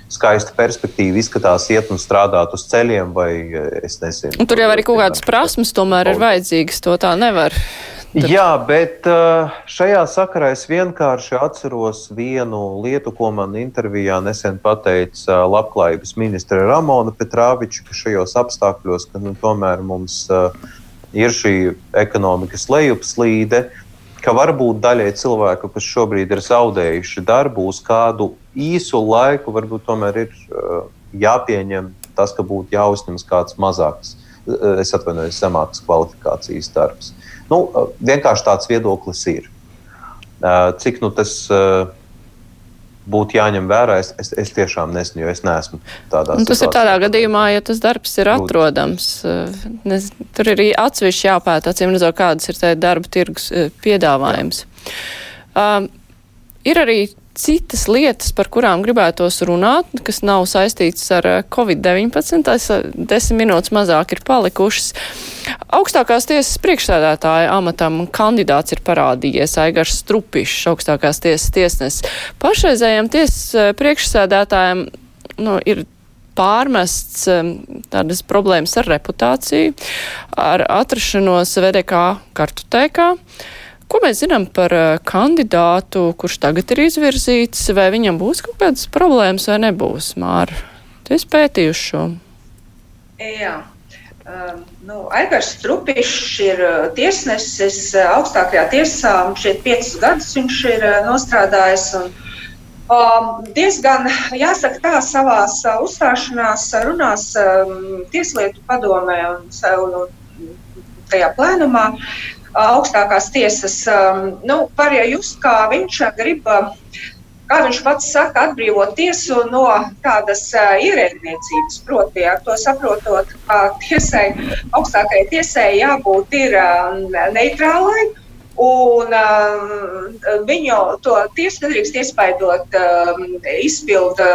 skaista perspektīva izskatās iet un strādāt uz ceļiem, vai es nezinu. Un tur jau arī kaut kādas prasmes tomēr ir vajadzīgas, to tā nevar Tad... Jā, bet uh, šajā sakarā es vienkārši atceros vienu lietu, ko man intervijā nesen pateica uh, labklājības ministra Ramona Petrāviča, ka šajos apstākļos, ka nu, tomēr mums uh, ir šī ekonomikas lejupslīde, ka varbūt daļai cilvēku, kas šobrīd ir zaudējuši darbu uz kādu īsu laiku, varbūt tomēr ir jāpieņem tas, ka būtu jāuzņemas kāds mazāks, es atvainojos, zemākas kvalifikācijas darbs. Nu, vienkārši tāds viedoklis ir. Cik nu, tas būtu jāņem vērā, es, es, es tiešām nesmu, jo es neesmu tādā situācijā. Tas ir tādā gadījumā, ja tas darbs ir atrodams. Nes, tur ir atsevišķi jāpēta, acīm redzot, kādas ir tā darba tirgus piedāvājums. Um, ir arī citas lietas, par kurām gribētos runāt, kas nav saistītas ar eh, Covid-19. Tas eh, desmit minūtes mazāk ir palikušas. Augstākās tiesas priekšsēdētāja amatam kandidāts ir parādījies Aigars Strupišs, augstākās tiesas tiesnesis. Pašreizējiem tiesas eh, priekšsēdētājiem nu, ir pārmests tādas problēmas ar reputāciju, ar atrašanos VDK kartotēkā. Ko mēs zinām par eh, kandidātu, kurš tagad ir izvirzīts, vai viņam būs kaut kādas problēmas vai nebūs? Māra, tu esi pētījuši šo? Jā. Uh, nu, Aigars Strupišs ir uh, tiesnesis uh, augstākajā tiesā. Šeit piecus gadus viņš ir nostrādājis. Un, um, diezgan, jāsaka tā, savās uh, uzstāšanās runās um, Tieslietu padomē un, un tajā plēnumā augstākās tiesas, um, nu, var ja just, kā viņš grib, kā viņš pats saka, atbrīvot tiesu no tādas uh, ierēdniecības. Proti, ar to saprotot, ka tiesai, augstākajai tiesai jābūt ir um, neitrālai. Un um, viņu to tiesu nedrīkst iespaidot um, izpildu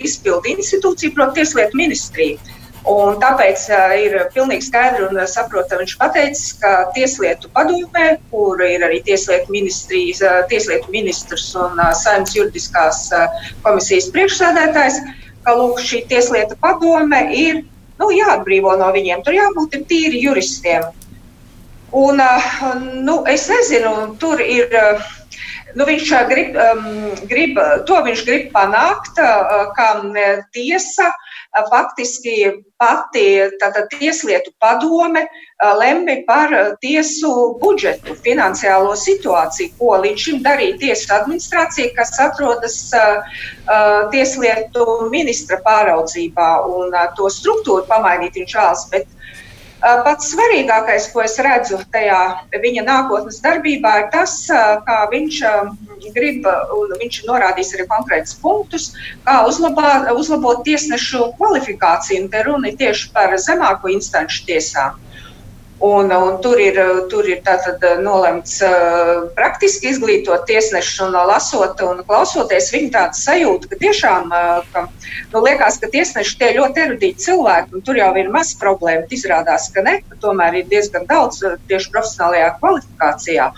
izpild institūciju, proti, tieslietu ministriju. Un tāpēc uh, ir pilnīgi skaidri un saprotami viņš pateicis, ka Tieslietu padomē, kur ir arī Tieslietu, uh, tieslietu ministrs un uh, saimnes juridiskās uh, komisijas priekšsēdētājs, ka lūk, šī Tieslietu padome ir nu, jāatbrīvo no viņiem. Tur jābūt tīri juristiem. Un, uh, nu, es nezinu, tur ir. Uh, Nu, viņš grib, um, grib, to viņš grib panākt, uh, ka tiesa faktiski pati tātad, tieslietu padome lemj par tiesu budžetu, finansiālo situāciju, ko līdz šim darīja tiesu administrācija, kas atrodas tieslietu ministra pāraudzībā, un to struktūru pamainīt viņš vēlas. Bet Pats svarīgākais, ko es redzu tajā viņa nākotnes darbībā, ir tas, kā viņš grib, un viņš norādīs arī konkrētus punktus, kā uzlabā, uzlabot tiesnešu kvalifikāciju. Te runa ir tieši par zemāko instanču tiesām. Un, un tur ir, tur ir tātad eh, nolemts uh, praktiski izglītot tiesnešu un lasot un klausoties viņa tāda sajūta, ka tiešām, uh, ka, nu, liekas, ka tiesneši tie ļoti erudīti cilvēki, un tur jau ir maz problēma. Izrādās, ka ne, ka tomēr ir diezgan daudz tieši profesionālajā kvalifikācijā.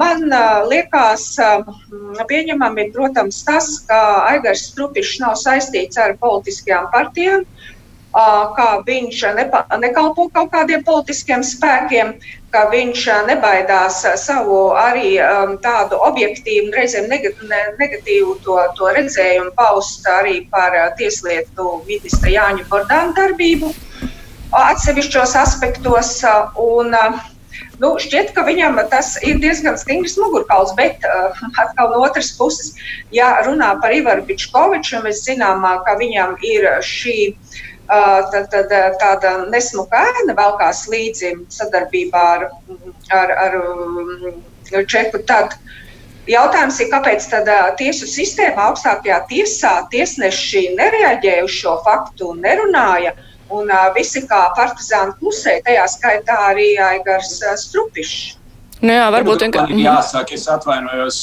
Man liekas, pieņemami ir, protams, tas, ka Aigars Strupišs nav saistīts ar politiskajām partijām. Kā viņš nepa, nekalpo kaut kādiem politiskiem spēkiem, ka viņš nebaidās savu arī tādu objektīvu, reizēm negatīvu to, to redzējumu paust arī par tieslietu ministra Jāņa Bordāna darbību atsevišķos aspektos. Un, Nu, šķiet, ka viņam tas ir diezgan stingrs mugurkauls, bet uh, atkal no otras puses, ja runā par Ivaru Bičkoviču, mēs zinām, ka viņam ir šī uh, tad, tad tāda nesmuka ēna velkās līdzi sadarbībā ar, ar, ar Čeku. Tad jautājums ir, kāpēc tad tiesu sistēma augstākajā tiesā tiesneši nereaģēja uz šo faktu un nerunāja. Un uh, visi kā partizāni klusē, tajā skaitā arī Aigars Strupišs. Nu jā, varbūt vienkārši. Mhm. Jāsaka, es atvainojos.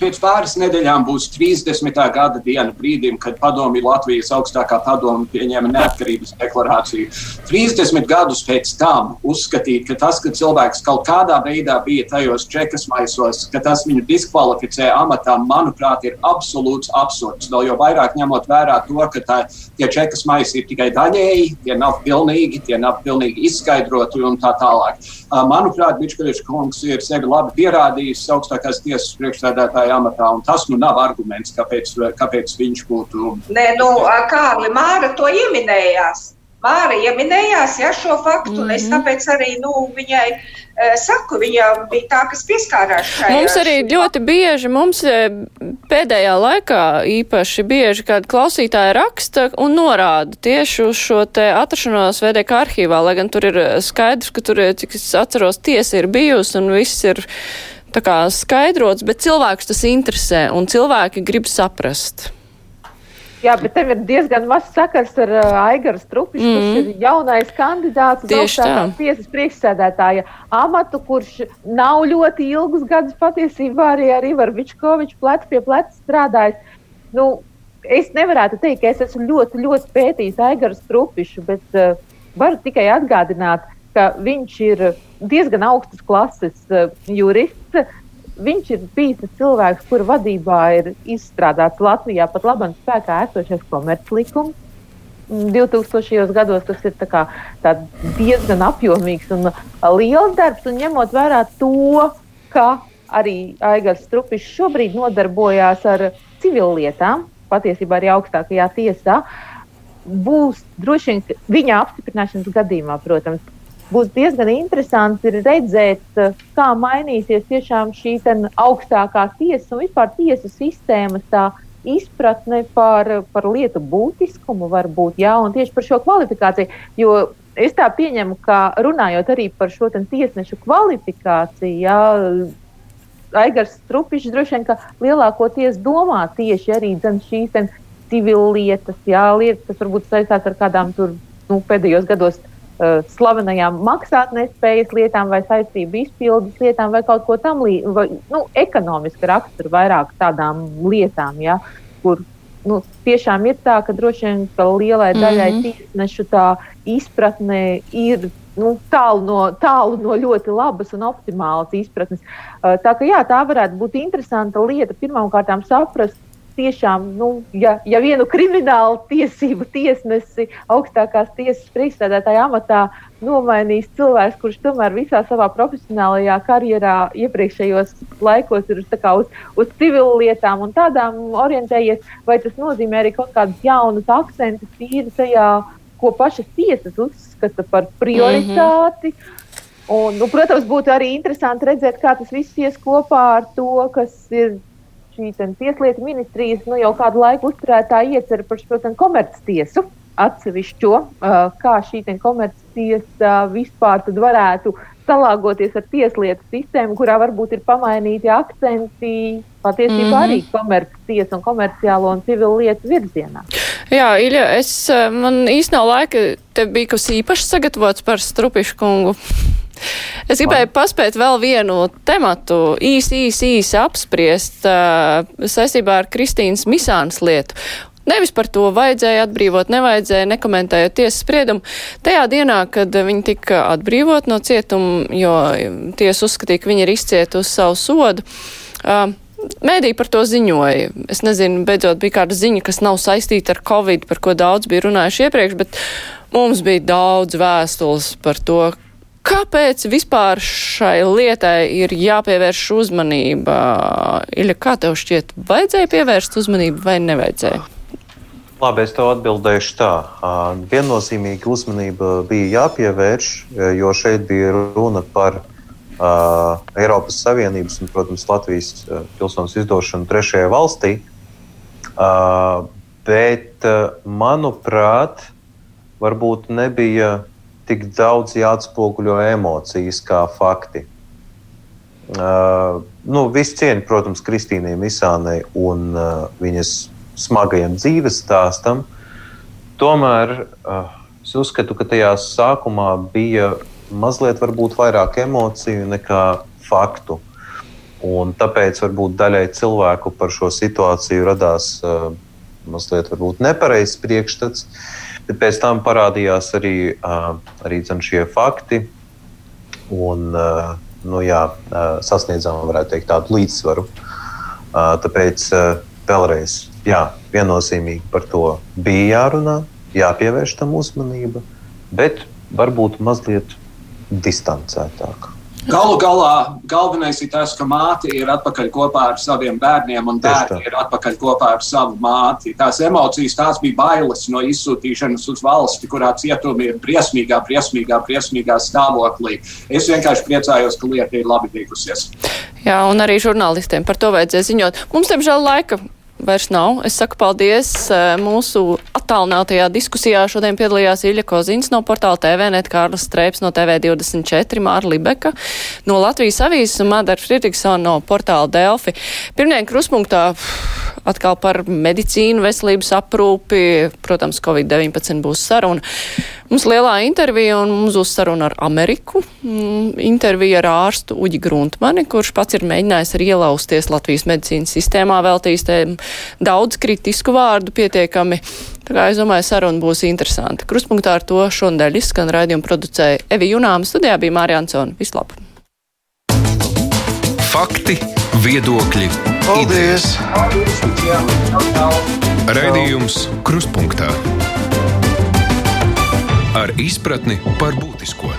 Pēc pāris nedēļām būs 30. gada diena brīdim, kad padomju Latvijas augstākā padoma pieņēma neatkarības deklarāciju. 30 gadus pēc tam uzskatīt, ka tas, ka cilvēks kaut kādā veidā bija tajos čekas maisos, ka tas viņu diskvalificē amatā, manuprāt, ir absolūts absurds. Vēl jau vairāk ņemot vērā to, ka tā, tie čekas maisi ir tikai daļēji, tie nav pilnīgi, tie nav pilnīgi izskaidroti un tā tālāk. Manuprāt, Bičkaričs kungs ir sevi labi pierādījis augstākās tiesas priekšstādātāja amatā, un tas nu nav arguments, kāpēc, kāpēc viņš būtu. Nē, nu, Kārli Māra to ieminējās. Māra ieminējās ja, šo faktu, mm -hmm. un es mhm. tāpēc arī nu, viņai uh, saku, viņa bija tā, kas pieskārās šai. Mums arī ļoti bieži, mums pēdējā laikā īpaši bieži, kad klausītāji raksta un norāda tieši uz šo te atrašanos VDK arhīvā, lai gan tur ir skaidrs, ka tur, cik es atceros, tiesa ir bijusi un viss ir tā kā skaidrots, bet cilvēks tas interesē un cilvēki grib saprast. Jā, bet tev ir diezgan maz sakars ar uh, Aigaru Strupišu, mm. kurš ir jaunais kandidāts uz augstākās tiesas priekšsēdētāja amatu, kurš nav ļoti ilgus gadus patiesībā arī ar Ivaru Vičkoviču plecu pie pleca strādājis. Nu, es nevarētu teikt, ka es esmu ļoti, ļoti pētījis Aigaru Strupišu, bet uh, varu tikai atgādināt, ka viņš ir diezgan augstas klases uh, jurists viņš ir bijis cilvēks, kura vadībā ir izstrādāts Latvijā pat labam spēkā esošais komerclikums. 2000. gados tas ir tā kā, tā diezgan apjomīgs un liels darbs, un ņemot vērā to, ka arī Aigars Strupišs šobrīd nodarbojās ar civillietām, patiesībā arī augstākajā tiesā, būs droši vien viņa apstiprināšanas gadījumā, protams, būs diezgan interesanti redzēt, eh, kā mainīsies tiešām šī augstākā tiesa un vispār tiesu sistēmas izpratne par, par lietu būtiskumu, varbūt, jā, un tieši par šo kvalifikāciju. Jo es tā pieņemu, ka runājot arī par šo tiesnešu kvalifikāciju, jā, Aigars Strupišs droši vien lielākoties domā tieši arī šīs civilietas, jā, lietas, kas varbūt saistās ar kādām tur nu, pēdējos gados slavenajām maksātnespējas lietām vai saistību izpildes lietām vai kaut ko tam līdzīgu, nu, ekonomiski raksturu vairāk tādām lietām, ja, kur nu, tiešām ir tā, ka droši vien ka lielai daļai mm -hmm. tiesnešu tā izpratne ir nu, tālu, no, tālu no ļoti labas un optimālas izpratnes. Uh, tā, ka, jā, tā varētu būt interesanta lieta pirmkārt saprast tiešām, nu, ja, ja vienu kriminālu tiesību tiesnesi augstākās tiesas priekšstādātāja amatā nomainīs cilvēks, kurš tomēr visā savā profesionālajā karjerā iepriekšējos laikos ir uz, uz, uz civilu lietām un tādām orientējies, vai tas nozīmē arī kaut kādus jaunus akcentus tīri tajā, ko pašas tiesas uzskata par prioritāti. Mm -hmm. Un, nu, protams, būtu arī interesanti redzēt, kā tas viss ies kopā ar to, kas ir šī tieslietu ministrijas nu, jau kādu laiku uzturētā iecerē par šo komerctiesu atsevišķo, kā šī komerctiesa vispār varētu salāgoties ar tieslietu sistēmu, kurā varbūt ir pamainīti akcenti patiesībā mm -hmm. arī komerctiesa un komerciālo un civilu lietu virzienā. Jā, Ilja, es, man īsti nav laika, te bija kas īpašs sagatavots par Strupišu kungu. Es gribēju paspēt vēl vienu tematu, īsi, īsi, īsi apspriest uh, saistībā ar Kristīnas Misānas lietu. Nevis par to vajadzēja atbrīvot, nevajadzēja, nekomentējot tiesas spriedumu. Tajā dienā, kad viņi tika atbrīvot no cietuma, jo tiesa uzskatīja, ka viņi ir izcietusi savu sodu, uh, Mēdī par to ziņoja. Es nezinu, beidzot bija kāda ziņa, kas nav saistīta ar Covid, par ko daudz bija runājuši iepriekš, bet mums bija daudz vēstules par to, kāpēc vispār šai lietai ir jāpievērš uzmanība. Iļa, kā tev šķiet, vajadzēja pievērst uzmanību vai nevajadzēja? Labi, es tev atbildēšu tā. Viennozīmīgi uzmanība bija jāpievērš, jo šeit bija runa par uh, Eiropas Savienības un, protams, Latvijas pilsonas izdošanu trešajai valstī. Uh, bet, manuprāt, varbūt nebija tik daudz jāatspoguļo emocijas kā fakti. Uh, nu, Viss cieņa, protams, Kristīnai Misānai un uh, viņas smagajam dzīves stāstam. Tomēr uh, es uzskatu, ka tajā sākumā bija mazliet vairāk emociju nekā faktu. Un tāpēc varbūt daļai cilvēku par šo situāciju radās uh, mazliet nepareizs priekšstats, bet pēc tam parādījās arī, arī šie fakti. Un, nu, jā, sasniedzām teikt, tādu līdzsvaru. Tāpēc vēlreiz jā, viennozīmīgi par to bija jārunā, jāpievērš tam uzmanība, bet varbūt mazliet distancētāk. Galu galā galvenais ir tas, ka māte ir atpakaļ kopā ar saviem bērniem, un bērni ir atpakaļ kopā ar savu māti. Tās emocijas, tās bija bailes no izsūtīšanas uz valsti, kurā cietumi ir briesmīgā, briesmīgā, briesmīgā stāvoklī. Es vienkārši priecājos, ka lieta ir labi tikusies. Jā, un arī žurnālistiem par to vajadzēja ziņot. Mums, diemžēl, laika vairs nav. Es saku paldies eh, mūsu attālinātajā diskusijā. Šodien piedalījās Ilja Kozins no portāla TVNet, Kārlis Streips no TV24, Māra Libeka no Latvijas avīzes un Madara Friedrichsona no portāla Delfi. Pirmdien kruspunktā atkal par medicīnu, veselības aprūpi. Protams, Covid-19 būs saruna. Mums lielā intervija un mums būs saruna ar Ameriku. Mm, intervija ar ārstu Uģi Gruntmani, kurš pats ir mēģinājis arī ielausties Latvijas medicīnas sistēmā, veltījis daudz kritisku vārdu pietiekami. Tā kā es domāju, saruna būs interesanta. Kruspunktā ar to šonadēļ izskan raidījumu producēja Evi Junāma. Studijā bija Mārija Ansona. Vislabāk! Fakti, viedokļi, Paldies! idejas. Raidījums Kruspunkta ar izpratni par būtisko.